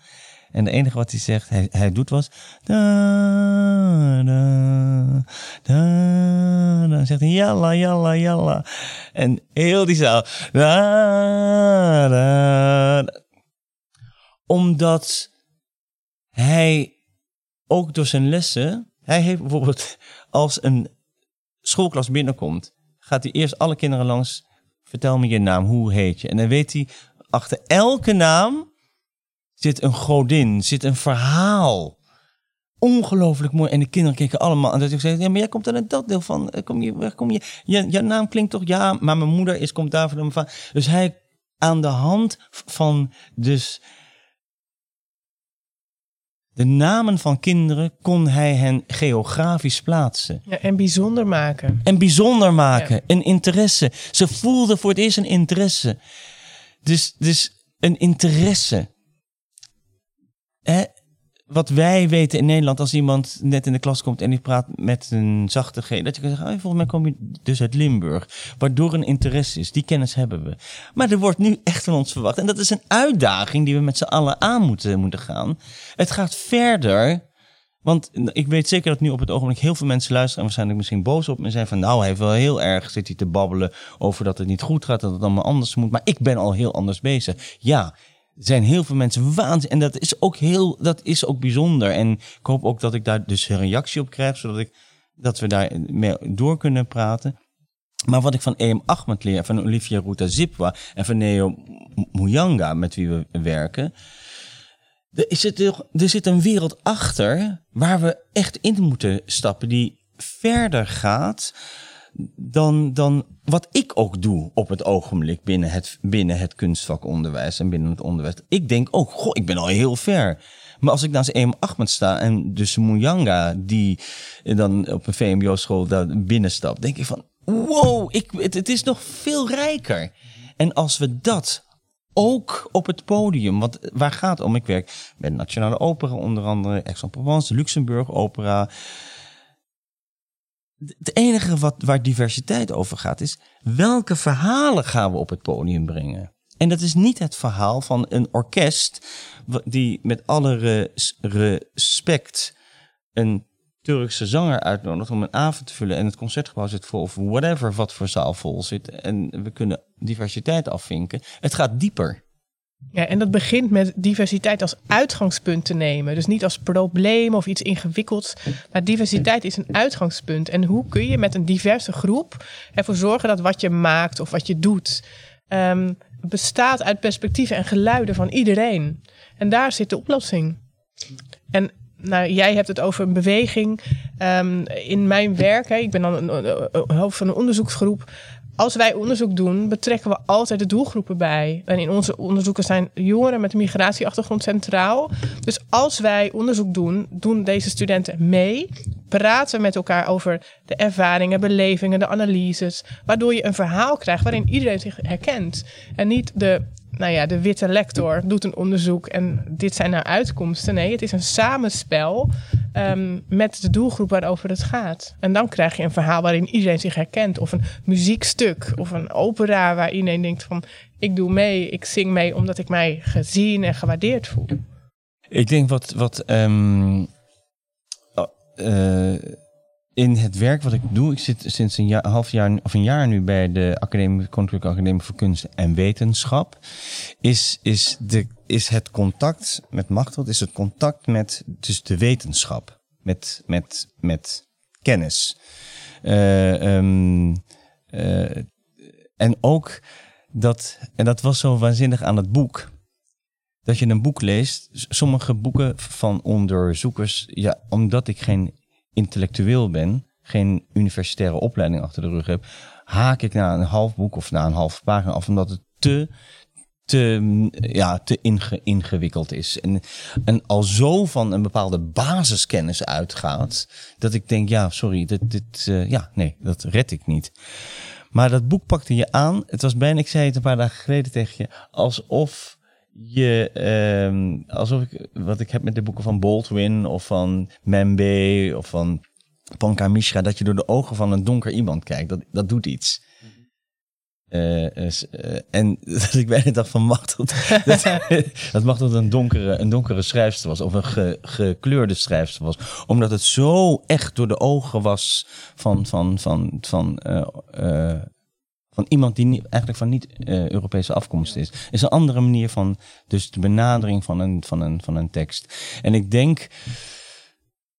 En de enige wat hij zegt, hij, hij doet was. Da, da, da, dan zegt hij jalla, jalla, jalla. En heel die zaal. Da, da. Omdat hij ook door zijn lessen. Hij heeft bijvoorbeeld als een schoolklas binnenkomt, gaat hij eerst alle kinderen langs. Vertel me je naam, hoe heet je? En dan weet hij, achter elke naam zit een godin, zit een verhaal. Ongelooflijk mooi. En de kinderen keken allemaal. En dat ik zei, ja, maar jij komt aan dat deel van. Eh, Kom je, waar kom je? je? Naam klinkt toch? Ja, maar mijn moeder is, komt daar van. Dus hij aan de hand van dus de namen van kinderen kon hij hen geografisch plaatsen. Ja, en bijzonder maken. En bijzonder maken. Een interesse. Ze voelden voor het eerst een interesse. Dus, dus een interesse. Hè? Wat wij weten in Nederland, als iemand net in de klas komt en die praat met een zachte G, dat je kan zeggen, oh, volgens mij kom je dus uit Limburg. Waardoor een interesse is. Die kennis hebben we. Maar er wordt nu echt van ons verwacht. En dat is een uitdaging die we met z'n allen aan moeten, moeten gaan. Het gaat verder. Want ik weet zeker dat nu op het ogenblik heel veel mensen luisteren en waarschijnlijk misschien boos op me zijn van nou, hij heeft wel heel erg zit hij te babbelen over dat het niet goed gaat, dat het allemaal anders moet. Maar ik ben al heel anders bezig. Ja, zijn heel veel mensen waanzinnig. En dat is ook heel, dat is ook bijzonder. En ik hoop ook dat ik daar dus een reactie op krijg, zodat ik, dat we daar mee door kunnen praten. Maar wat ik van E.M. Ahmed leer, van Olivia Ruta Zipwa en van Neo Muyanga, met wie we werken. Er zit, er, er zit een wereld achter waar we echt in moeten stappen, die verder gaat dan, dan wat ik ook doe op het ogenblik binnen het, binnen het kunstvakonderwijs en binnen het onderwijs. Ik denk ook, goh, ik ben al heel ver. Maar als ik naast EM Ahmed sta en dus Muyanga, die dan op een VMBO-school daar binnenstapt, denk ik van, wow, ik, het, het is nog veel rijker. En als we dat ook op het podium. Want waar gaat het om? Ik werk de Nationale Opera, onder andere Aix-en-Provence, Luxemburg Opera. Het enige wat, waar diversiteit over gaat is welke verhalen gaan we op het podium brengen. En dat is niet het verhaal van een orkest die met alle res, respect een Turkse zanger uitnodigt om een avond te vullen en het concertgebouw zit vol of whatever wat voor zaal vol zit en we kunnen diversiteit afvinken. Het gaat dieper. Ja, en dat begint met diversiteit als uitgangspunt te nemen. Dus niet als probleem of iets ingewikkelds. Maar diversiteit is een uitgangspunt. En hoe kun je met een diverse groep ervoor zorgen dat wat je maakt of wat je doet, um, bestaat uit perspectieven en geluiden van iedereen. En daar zit de oplossing. En nou, jij hebt het over een beweging. Um, in mijn werk, hè, ik ben dan een hoofd van een onderzoeksgroep als wij onderzoek doen, betrekken we altijd de doelgroepen bij. En in onze onderzoeken zijn jongeren met een migratieachtergrond centraal. Dus als wij onderzoek doen, doen deze studenten mee. Praten met elkaar over de ervaringen, belevingen, de analyses. Waardoor je een verhaal krijgt waarin iedereen zich herkent. En niet de nou ja, de witte lector doet een onderzoek en dit zijn nou uitkomsten. Nee, het is een samenspel um, met de doelgroep waarover het gaat. En dan krijg je een verhaal waarin iedereen zich herkent. Of een muziekstuk of een opera waar iedereen denkt van... ik doe mee, ik zing mee omdat ik mij gezien en gewaardeerd voel. Ik denk wat... wat um, uh, in het werk wat ik doe, ik zit sinds een jaar, half jaar of een jaar nu bij de Academie, Koninklijke Academie voor Kunst en Wetenschap, is, is, de, is het contact met Machteld, is het contact met dus de wetenschap, met, met, met kennis. Uh, um, uh, en ook dat, en dat was zo waanzinnig aan het boek, dat je een boek leest, sommige boeken van onderzoekers, ja, omdat ik geen intellectueel ben, geen universitaire opleiding achter de rug heb, haak ik na een half boek of na een half pagina af, omdat het te, te, ja, te inge, ingewikkeld is. En, en al zo van een bepaalde basiskennis uitgaat, dat ik denk, ja, sorry, dit, dit, uh, ja, nee, dat red ik niet. Maar dat boek pakte je aan. Het was bijna, ik zei het een paar dagen geleden tegen je, alsof je, ehm, alsof ik, wat ik heb met de boeken van Baldwin of van Membe of van Panka Mishra, dat je door de ogen van een donker iemand kijkt. Dat, dat doet iets. Uh, uh, en dat ik bijna dacht van Machteld, dat, dat Machteld een donkere, een donkere schrijfster was, of een ge, gekleurde schrijfster was. Omdat het zo echt door de ogen was van, van, van, van, van iemand die niet, eigenlijk van niet-Europese afkomst is. is een andere manier van dus de benadering van een, van een, van een tekst. En ik denk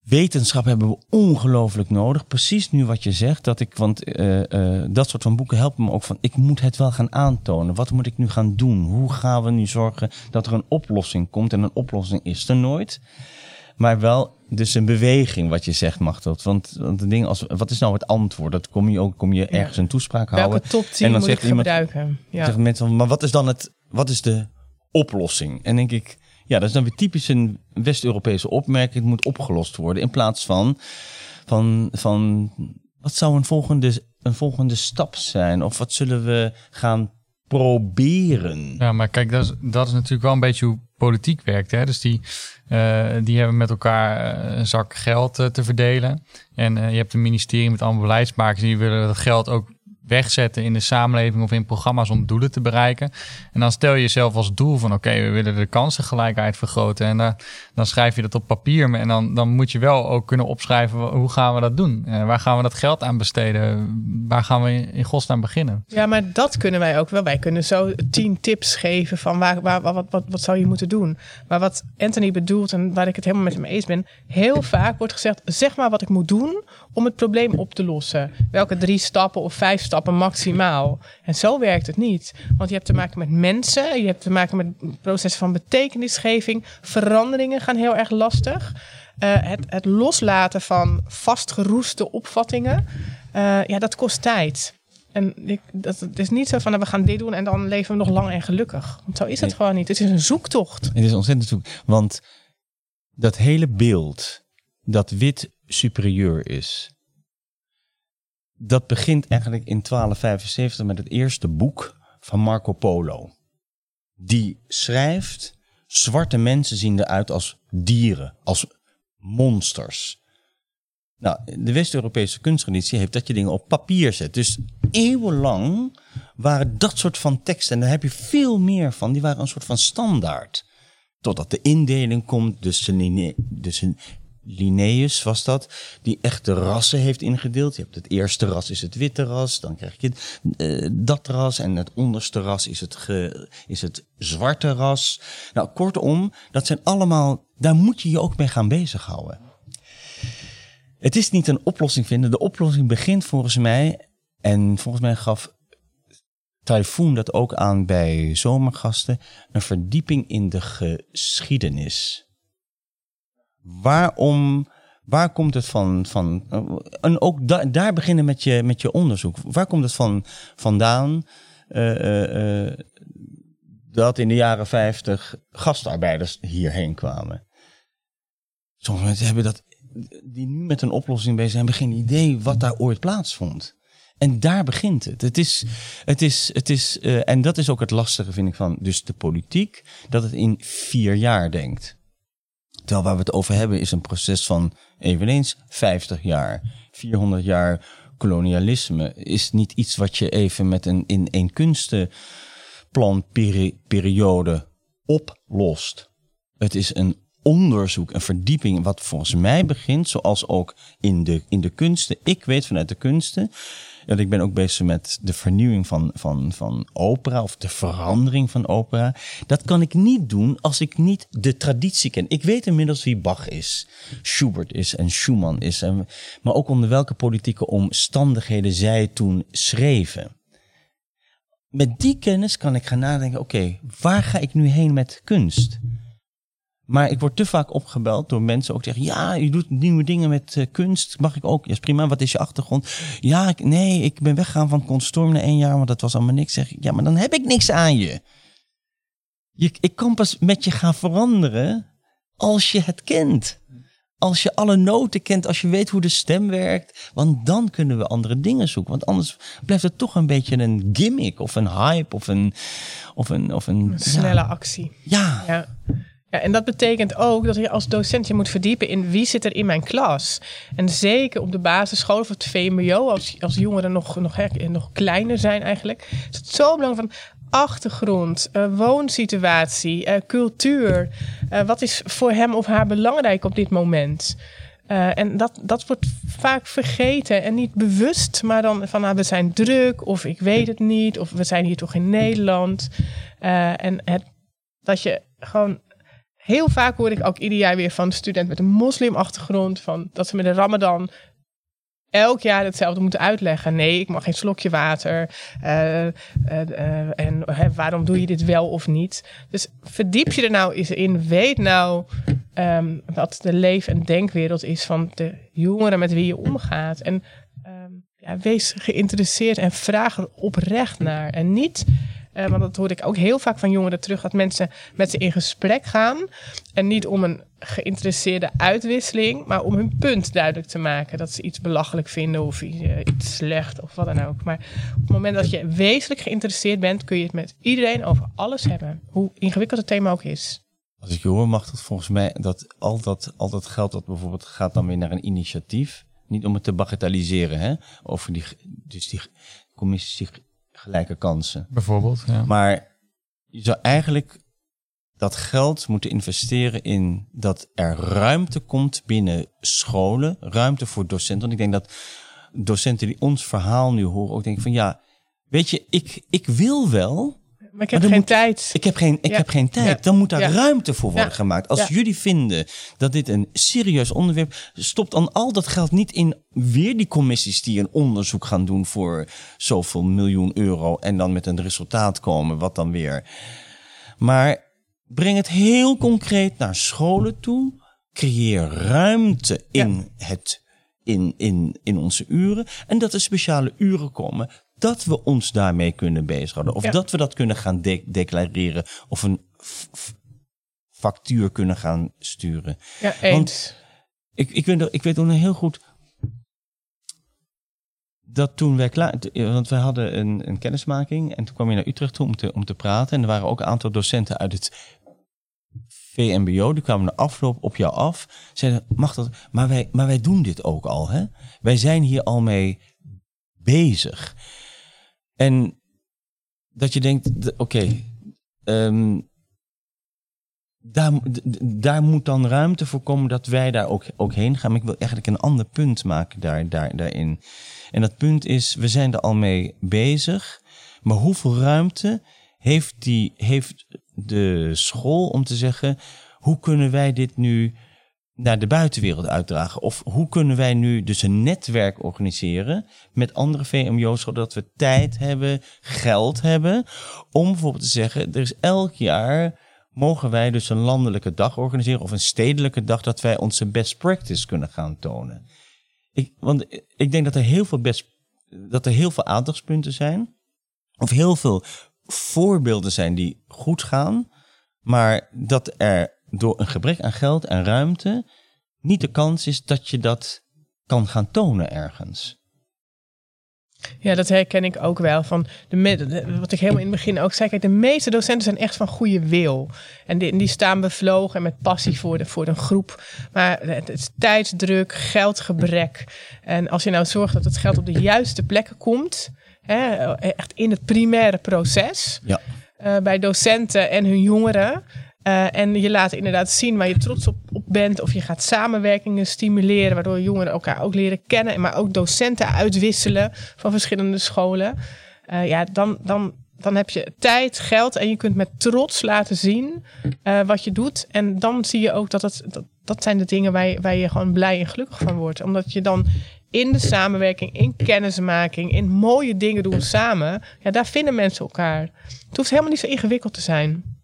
wetenschap hebben we ongelooflijk nodig. Precies nu wat je zegt, dat ik, want uh, uh, dat soort van boeken helpen me ook van, ik moet het wel gaan aantonen. Wat moet ik nu gaan doen? Hoe gaan we nu zorgen dat er een oplossing komt? En een oplossing is er nooit. Maar wel dus een beweging, wat je zegt, mag dat. Want, want de ding als, wat is nou het antwoord? Dat kom je ook, kom je ergens een toespraak Welke houden. top 10 en dan moet zegt ik iemand, gebruiken? Ja. zeggen mensen, maar wat is dan het, wat is de oplossing? En denk ik, ja, dat is dan weer typisch een West-Europese opmerking. Het moet opgelost worden. In plaats van, van, van wat zou een volgende, een volgende stap zijn? Of wat zullen we gaan proberen? Ja, maar kijk, dat is, dat is natuurlijk wel een beetje hoe politiek werkt. Hè? Dus die, uh, die hebben met elkaar een zak geld uh, te verdelen. En je hebt een ministerie met allemaal beleidsmakers die willen dat geld ook wegzetten in de samenleving of in programma's om doelen te bereiken. En dan stel je jezelf als doel van oké, we willen de kansengelijkheid vergroten. En uh, dan schrijf je dat op papier. En dan, dan moet je wel ook kunnen opschrijven hoe gaan we dat doen? Uh, waar gaan we dat geld aan besteden? Waar gaan we in, in godsnaam beginnen? Ja, maar dat kunnen wij ook wel. Wij kunnen zo tien tips geven van waar, waar, wat, wat, wat zou je moeten doen. Maar wat Anthony bedoelt en waar ik het helemaal met hem eens ben. Heel vaak wordt gezegd, zeg maar wat ik moet doen om het probleem op te lossen. Welke drie stappen of vijf stappen maximaal. En zo werkt het niet. Want je hebt te maken met mensen, je hebt te maken met processen van betekenisgeving. Veranderingen gaan heel erg lastig. Uh, het, het, loslaten van vastgeroeste opvattingen, uh, ja, dat kost tijd. En ik, dat, het is niet zo van, nou, we gaan dit doen en dan leven we nog lang en gelukkig. Want zo is het nee. gewoon niet. Het is een zoektocht. Het is ontzettend zoek. Want dat hele beeld dat wit superieur is, dat begint eigenlijk in 1275 met het eerste boek van Marco Polo. Die schrijft, zwarte mensen zien eruit als dieren, als monsters. Nou, de West-Europese kunsttraditie heeft dat je dingen op papier zet. Dus eeuwenlang waren dat soort van teksten, en daar heb je veel meer van, die waren een soort van standaard. Totdat de indeling komt, dus dus Linnaeus was dat, die echt de rassen heeft ingedeeld. Je hebt het eerste ras is het witte ras, dan krijg je uh, dat ras en het onderste ras is het, is het zwarte ras. Nou, kortom, dat zijn allemaal, daar moet je je ook mee gaan bezighouden. Het is niet een oplossing vinden. De oplossing begint volgens mij, en volgens mij gaf Typhoon dat ook aan bij zomergasten, een verdieping in de geschiedenis waarom, waar komt het van? van en ook da, daar beginnen met je, met je onderzoek. Waar komt het van vandaan uh, uh, uh, dat in de jaren 50 gastarbeiders hierheen kwamen? Sommige mensen hebben dat, die nu met een oplossing bezig zijn, hebben geen idee wat daar ooit plaatsvond. En daar begint het. Het is, het is, het is, en dat is ook het lastige, vind ik, van dus de politiek, dat het in vier jaar denkt. Terwijl waar we het over hebben is een proces van eveneens 50 jaar. 400 jaar kolonialisme is niet iets wat je even met een in één kunstenplanperiode oplost. Het is een onderzoek, een verdieping, wat volgens mij begint, zoals ook in de, in de kunsten. Ik weet vanuit de kunsten dat ik ben ook bezig met de vernieuwing van, van, van opera of de verandering van opera. Dat kan ik niet doen als ik niet de traditie ken. Ik weet inmiddels wie Bach is, Schubert is en Schumann is, en, maar ook onder welke politieke omstandigheden zij toen schreven. Met die kennis kan ik gaan nadenken, oké, waar ga ik nu heen met kunst? Maar ik word te vaak opgebeld door mensen ook zeggen: Ja, je doet nieuwe dingen met uh, kunst. Mag ik ook? Ja, is prima. Wat is je achtergrond? Ja, ik, nee, ik ben weggegaan van Constorm na één jaar, want dat was allemaal niks. Zeg ik: Ja, maar dan heb ik niks aan je. je. Ik kan pas met je gaan veranderen als je het kent. Als je alle noten kent, als je weet hoe de stem werkt, want dan kunnen we andere dingen zoeken. Want anders blijft het toch een beetje een gimmick of een hype of een. Of een, of een, Een snelle actie. Ja. Ja. Ja, en dat betekent ook dat je als docent je moet verdiepen in wie zit er in mijn klas. En zeker op de basisschool of het VMBO, als, als jongeren nog, nog, nog kleiner zijn eigenlijk, is het zo belangrijk van achtergrond, eh, woonsituatie, eh, cultuur. Eh, wat is voor hem of haar belangrijk op dit moment? En dat, dat wordt vaak vergeten en niet bewust, maar dan van nou, we zijn druk of ik weet het niet of we zijn hier toch in Nederland. En het, dat je gewoon heel vaak hoor ik ook ieder jaar weer van studenten met een moslimachtergrond van dat ze met de Ramadan elk jaar hetzelfde moeten uitleggen. Nee, ik mag geen slokje water. eh, eh, eh, en waarom doe je dit wel of niet? Dus verdiep je er nou eens in. Weet nou ehm, wat de leef- en denkwereld is van de jongeren met wie je omgaat. En ehm, ja, wees geïnteresseerd en vraag er oprecht naar. En niet, eh, want dat hoor ik ook heel vaak van jongeren terug, dat mensen met ze in gesprek gaan. En niet om een geïnteresseerde uitwisseling, maar om hun punt duidelijk te maken. Dat ze iets belachelijk vinden of iets, eh, iets slecht of wat dan ook. Maar op het moment dat je wezenlijk geïnteresseerd bent, kun je het met iedereen over alles hebben. Hoe ingewikkeld het thema ook is. Als ik je hoor, mag dat volgens mij dat al dat, al dat geld dat bijvoorbeeld gaat dan weer naar een initiatief. Niet om het te bagatelliseren, hè? Over die, dus die commissie gelijke kansen. Bijvoorbeeld. Ja. Maar je zou eigenlijk dat geld moeten investeren in dat er ruimte komt binnen scholen, ruimte voor docenten. Want ik denk dat docenten die ons verhaal nu horen ook denken van ja, weet je, ik, ik wil wel, Maar ik heb geen moet- tijd. ik heb geen, ik Ja. heb geen tijd. Ja. Dan moet daar Ja. ruimte voor worden gemaakt. Als jullie vinden dat dit een serieus onderwerp stop dan al dat geld niet in weer die commissies die een onderzoek gaan doen voor zoveel miljoen euro en dan met een resultaat komen, wat dan weer. Maar breng het heel concreet naar scholen toe. Creëer ruimte in het in, in, in onze uren. En dat er speciale uren komen dat we ons daarmee kunnen bezighouden. Of Ja. dat we dat kunnen gaan de- declareren. Of een factuur kunnen gaan sturen. Ja, eens. Ik, ik, weet, ik weet nog heel goed dat toen wij klaar... Want wij hadden een, een kennismaking en toen kwam je naar Utrecht toe om te, om te praten. En er waren ook een aantal docenten uit het VMBO, die kwamen de afloop op jou af. Zeiden, mag dat? Maar wij, maar wij doen dit ook al, hè? Wij zijn hier al mee bezig. En dat je denkt, oké, ehm, daar, daar moet dan ruimte voor komen dat wij daar ook, ook heen gaan. Maar ik wil eigenlijk een ander punt maken daar, daar, daarin. En dat punt is, we zijn er al mee bezig. Maar hoeveel ruimte heeft, die, heeft de school om te zeggen... hoe kunnen wij dit nu naar de buitenwereld uitdragen? Of hoe kunnen wij nu dus een netwerk organiseren met andere VMBO's... zodat we tijd hebben, geld hebben... om bijvoorbeeld te zeggen, er is elk jaar mogen wij dus een landelijke dag organiseren of een stedelijke dag dat wij onze best practice kunnen gaan tonen. Ik, want ik denk dat er heel veel best, dat er heel veel aandachtspunten zijn, of heel veel voorbeelden zijn die goed gaan, maar dat er door een gebrek aan geld en ruimte niet de kans is dat je dat kan gaan tonen ergens. Ja, dat herken ik ook wel. Van de, de- wat ik helemaal in het begin ook zei. Kijk, de meeste docenten zijn echt van goede wil. En die, die staan bevlogen en met passie voor, de, voor een groep. Maar het is tijdsdruk, geldgebrek. En als je nou zorgt dat het geld op de juiste plekken komt. Hè, echt in het primaire proces. Ja. eh, bij docenten en hun jongeren. Eh, en je laat inderdaad zien waar je trots op, op bent. Of je gaat samenwerkingen stimuleren, waardoor jongeren elkaar ook leren kennen. Maar ook docenten uitwisselen van verschillende scholen. Eh, ja, dan, dan, dan heb je tijd, geld en je kunt met trots laten zien eh, wat je doet. En dan zie je ook dat het, dat, dat zijn de dingen waar je, waar je gewoon blij en gelukkig van wordt. Omdat je dan in de samenwerking, in kennismaking, in mooie dingen doen samen. Ja, daar vinden mensen elkaar. Het hoeft helemaal niet zo ingewikkeld te zijn.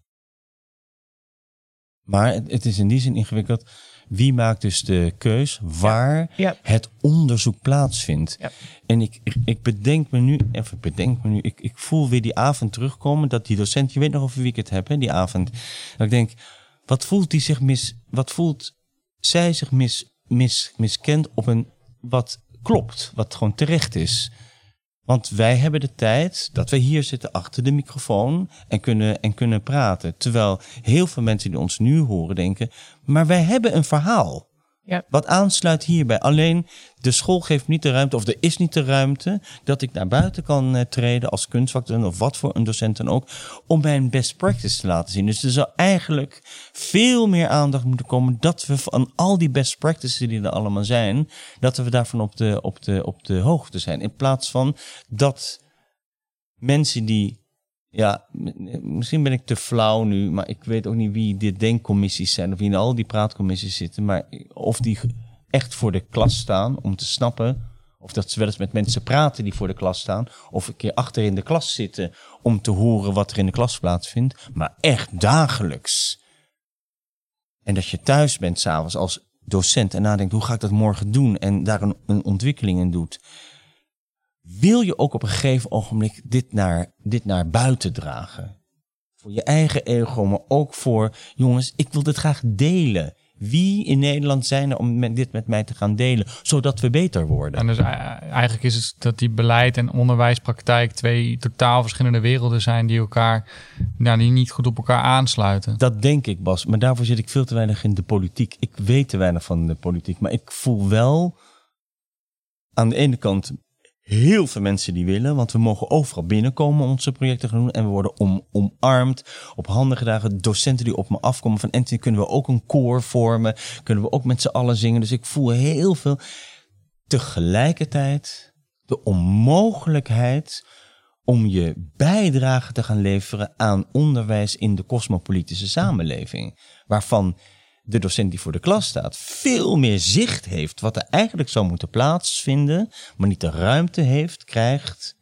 Maar het, het is in die zin ingewikkeld. Wie maakt dus de keus waar Ja. het onderzoek plaatsvindt? Ja. En ik, ik, ik bedenk me nu, even bedenk me nu, ik, ik voel weer die avond terugkomen dat die docent, je weet nog over wie ik het heb, hè, die avond. Dat ik denk, wat voelt die zich mis, wat voelt zij zich mis, mis, miskent op een wat klopt, wat gewoon terecht is. Want wij hebben de tijd dat we hier zitten achter de microfoon en kunnen, en kunnen praten. Terwijl heel veel mensen die ons nu horen denken, maar wij hebben een verhaal. Ja. Wat aansluit hierbij. Alleen de school geeft niet de ruimte, of er is niet de ruimte, dat ik naar buiten kan eh, treden als kunstvakdocent of wat voor een docent dan ook, om mijn best practice te laten zien. Dus er zou eigenlijk veel meer aandacht moeten komen dat we van al die best practices die er allemaal zijn, dat we daarvan op de, op de, op de hoogte zijn. In plaats van dat mensen die ja, misschien ben ik te flauw nu, maar ik weet ook niet wie de denkcommissies zijn of wie in al die praatcommissies zitten, maar of die echt voor de klas staan om te snappen, of dat ze wel eens met mensen praten die voor de klas staan, of een keer achter in de klas zitten om te horen wat er in de klas plaatsvindt, maar echt dagelijks. En dat je thuis bent s'avonds als docent en nadenkt, hoe ga ik dat morgen doen? En daar een, een ontwikkeling in doet wil je ook op een gegeven ogenblik dit naar, dit naar buiten dragen. Voor je eigen ego, maar ook voor, jongens, ik wil dit graag delen. Wie in Nederland zijn er om dit met mij te gaan delen, zodat we beter worden? En dus eigenlijk is het dat die beleid en onderwijspraktijk twee totaal verschillende werelden zijn die elkaar, nou, die niet goed op elkaar aansluiten. Dat denk ik, Bas. Maar daarvoor zit ik veel te weinig in de politiek. Ik weet te weinig van de politiek. Maar ik voel wel aan de ene kant heel veel mensen die willen. Want we mogen overal binnenkomen om onze projecten gaan doen. En we worden om, omarmd, op handen gedragen. Docenten die op me afkomen van Anthony, kunnen we ook een koor vormen? Kunnen we ook met z'n allen zingen? Dus ik voel heel veel. Tegelijkertijd de onmogelijkheid om je bijdrage te gaan leveren aan onderwijs in de cosmopolitische samenleving. Waarvan de docent die voor de klas staat veel meer zicht heeft wat er eigenlijk zou moeten plaatsvinden, maar niet de ruimte heeft, krijgt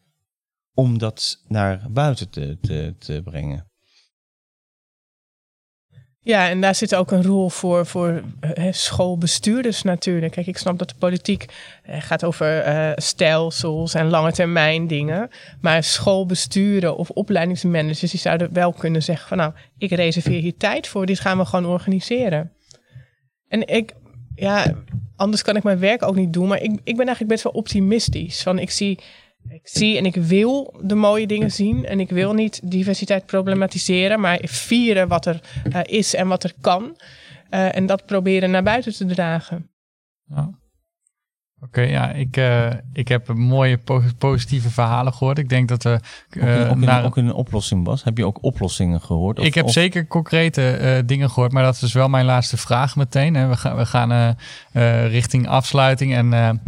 om dat naar buiten te, te, te brengen. Ja, en daar zit ook een rol voor, voor eh, schoolbestuurders natuurlijk. Kijk, ik snap dat de politiek eh, gaat over eh, stelsels en lange termijn dingen. Maar schoolbesturen of opleidingsmanagers, die zouden wel kunnen zeggen van nou, ik reserveer hier tijd voor, dit gaan we gewoon organiseren. En ik, ja, anders kan ik mijn werk ook niet doen, maar ik, ik ben eigenlijk best wel optimistisch. Van ik zie ik zie en ik wil de mooie dingen zien. En ik wil niet diversiteit problematiseren, maar vieren wat er uh, is en wat er kan. Uh, en dat proberen naar buiten te dragen. Ja. Oké, okay, ja, ik, uh, ik heb mooie po positieve verhalen gehoord. Ik denk dat we. ook, in, ook, naar... ook in een oplossing, Bas. Heb je ook oplossingen gehoord? Of, ik heb of... zeker concrete dingen gehoord, maar dat is wel mijn laatste vraag meteen. Hè. We, gaan, we gaan richting afsluiting. En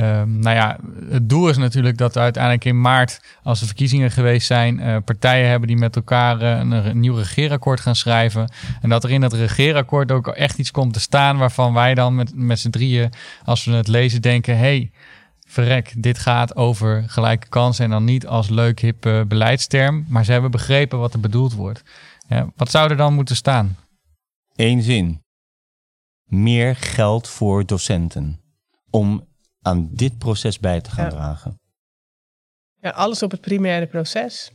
Um, nou ja, het doel is natuurlijk dat uiteindelijk in maart, als de verkiezingen geweest zijn, uh, partijen hebben die met elkaar uh, een, nieuw regeerakkoord gaan schrijven. En dat er in dat regeerakkoord ook echt iets komt te staan waarvan wij dan met, met z'n drieën, als we het lezen, denken: hey, verrek, dit gaat over gelijke kansen. En dan niet als leuk, hip uh, beleidsterm, maar ze hebben begrepen wat er bedoeld wordt. Ja, wat zou er dan moeten staan? Eén zin. Meer geld voor docenten. Om aan dit proces bij te gaan Ja. dragen. Ja, alles op het primaire proces.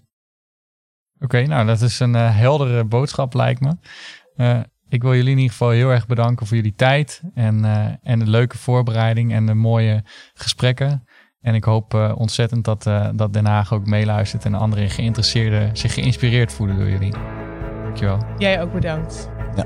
Oké, nou dat is een eh, heldere boodschap lijkt me. Eh, ik wil jullie in ieder geval heel erg bedanken voor jullie tijd en, eh, en de leuke voorbereiding en de mooie gesprekken. En ik hoop eh, ontzettend dat, eh, dat Den Haag ook meeluistert en andere geïnteresseerden zich geïnspireerd voelen door jullie. Dankjewel. Jij ook bedankt. Ja,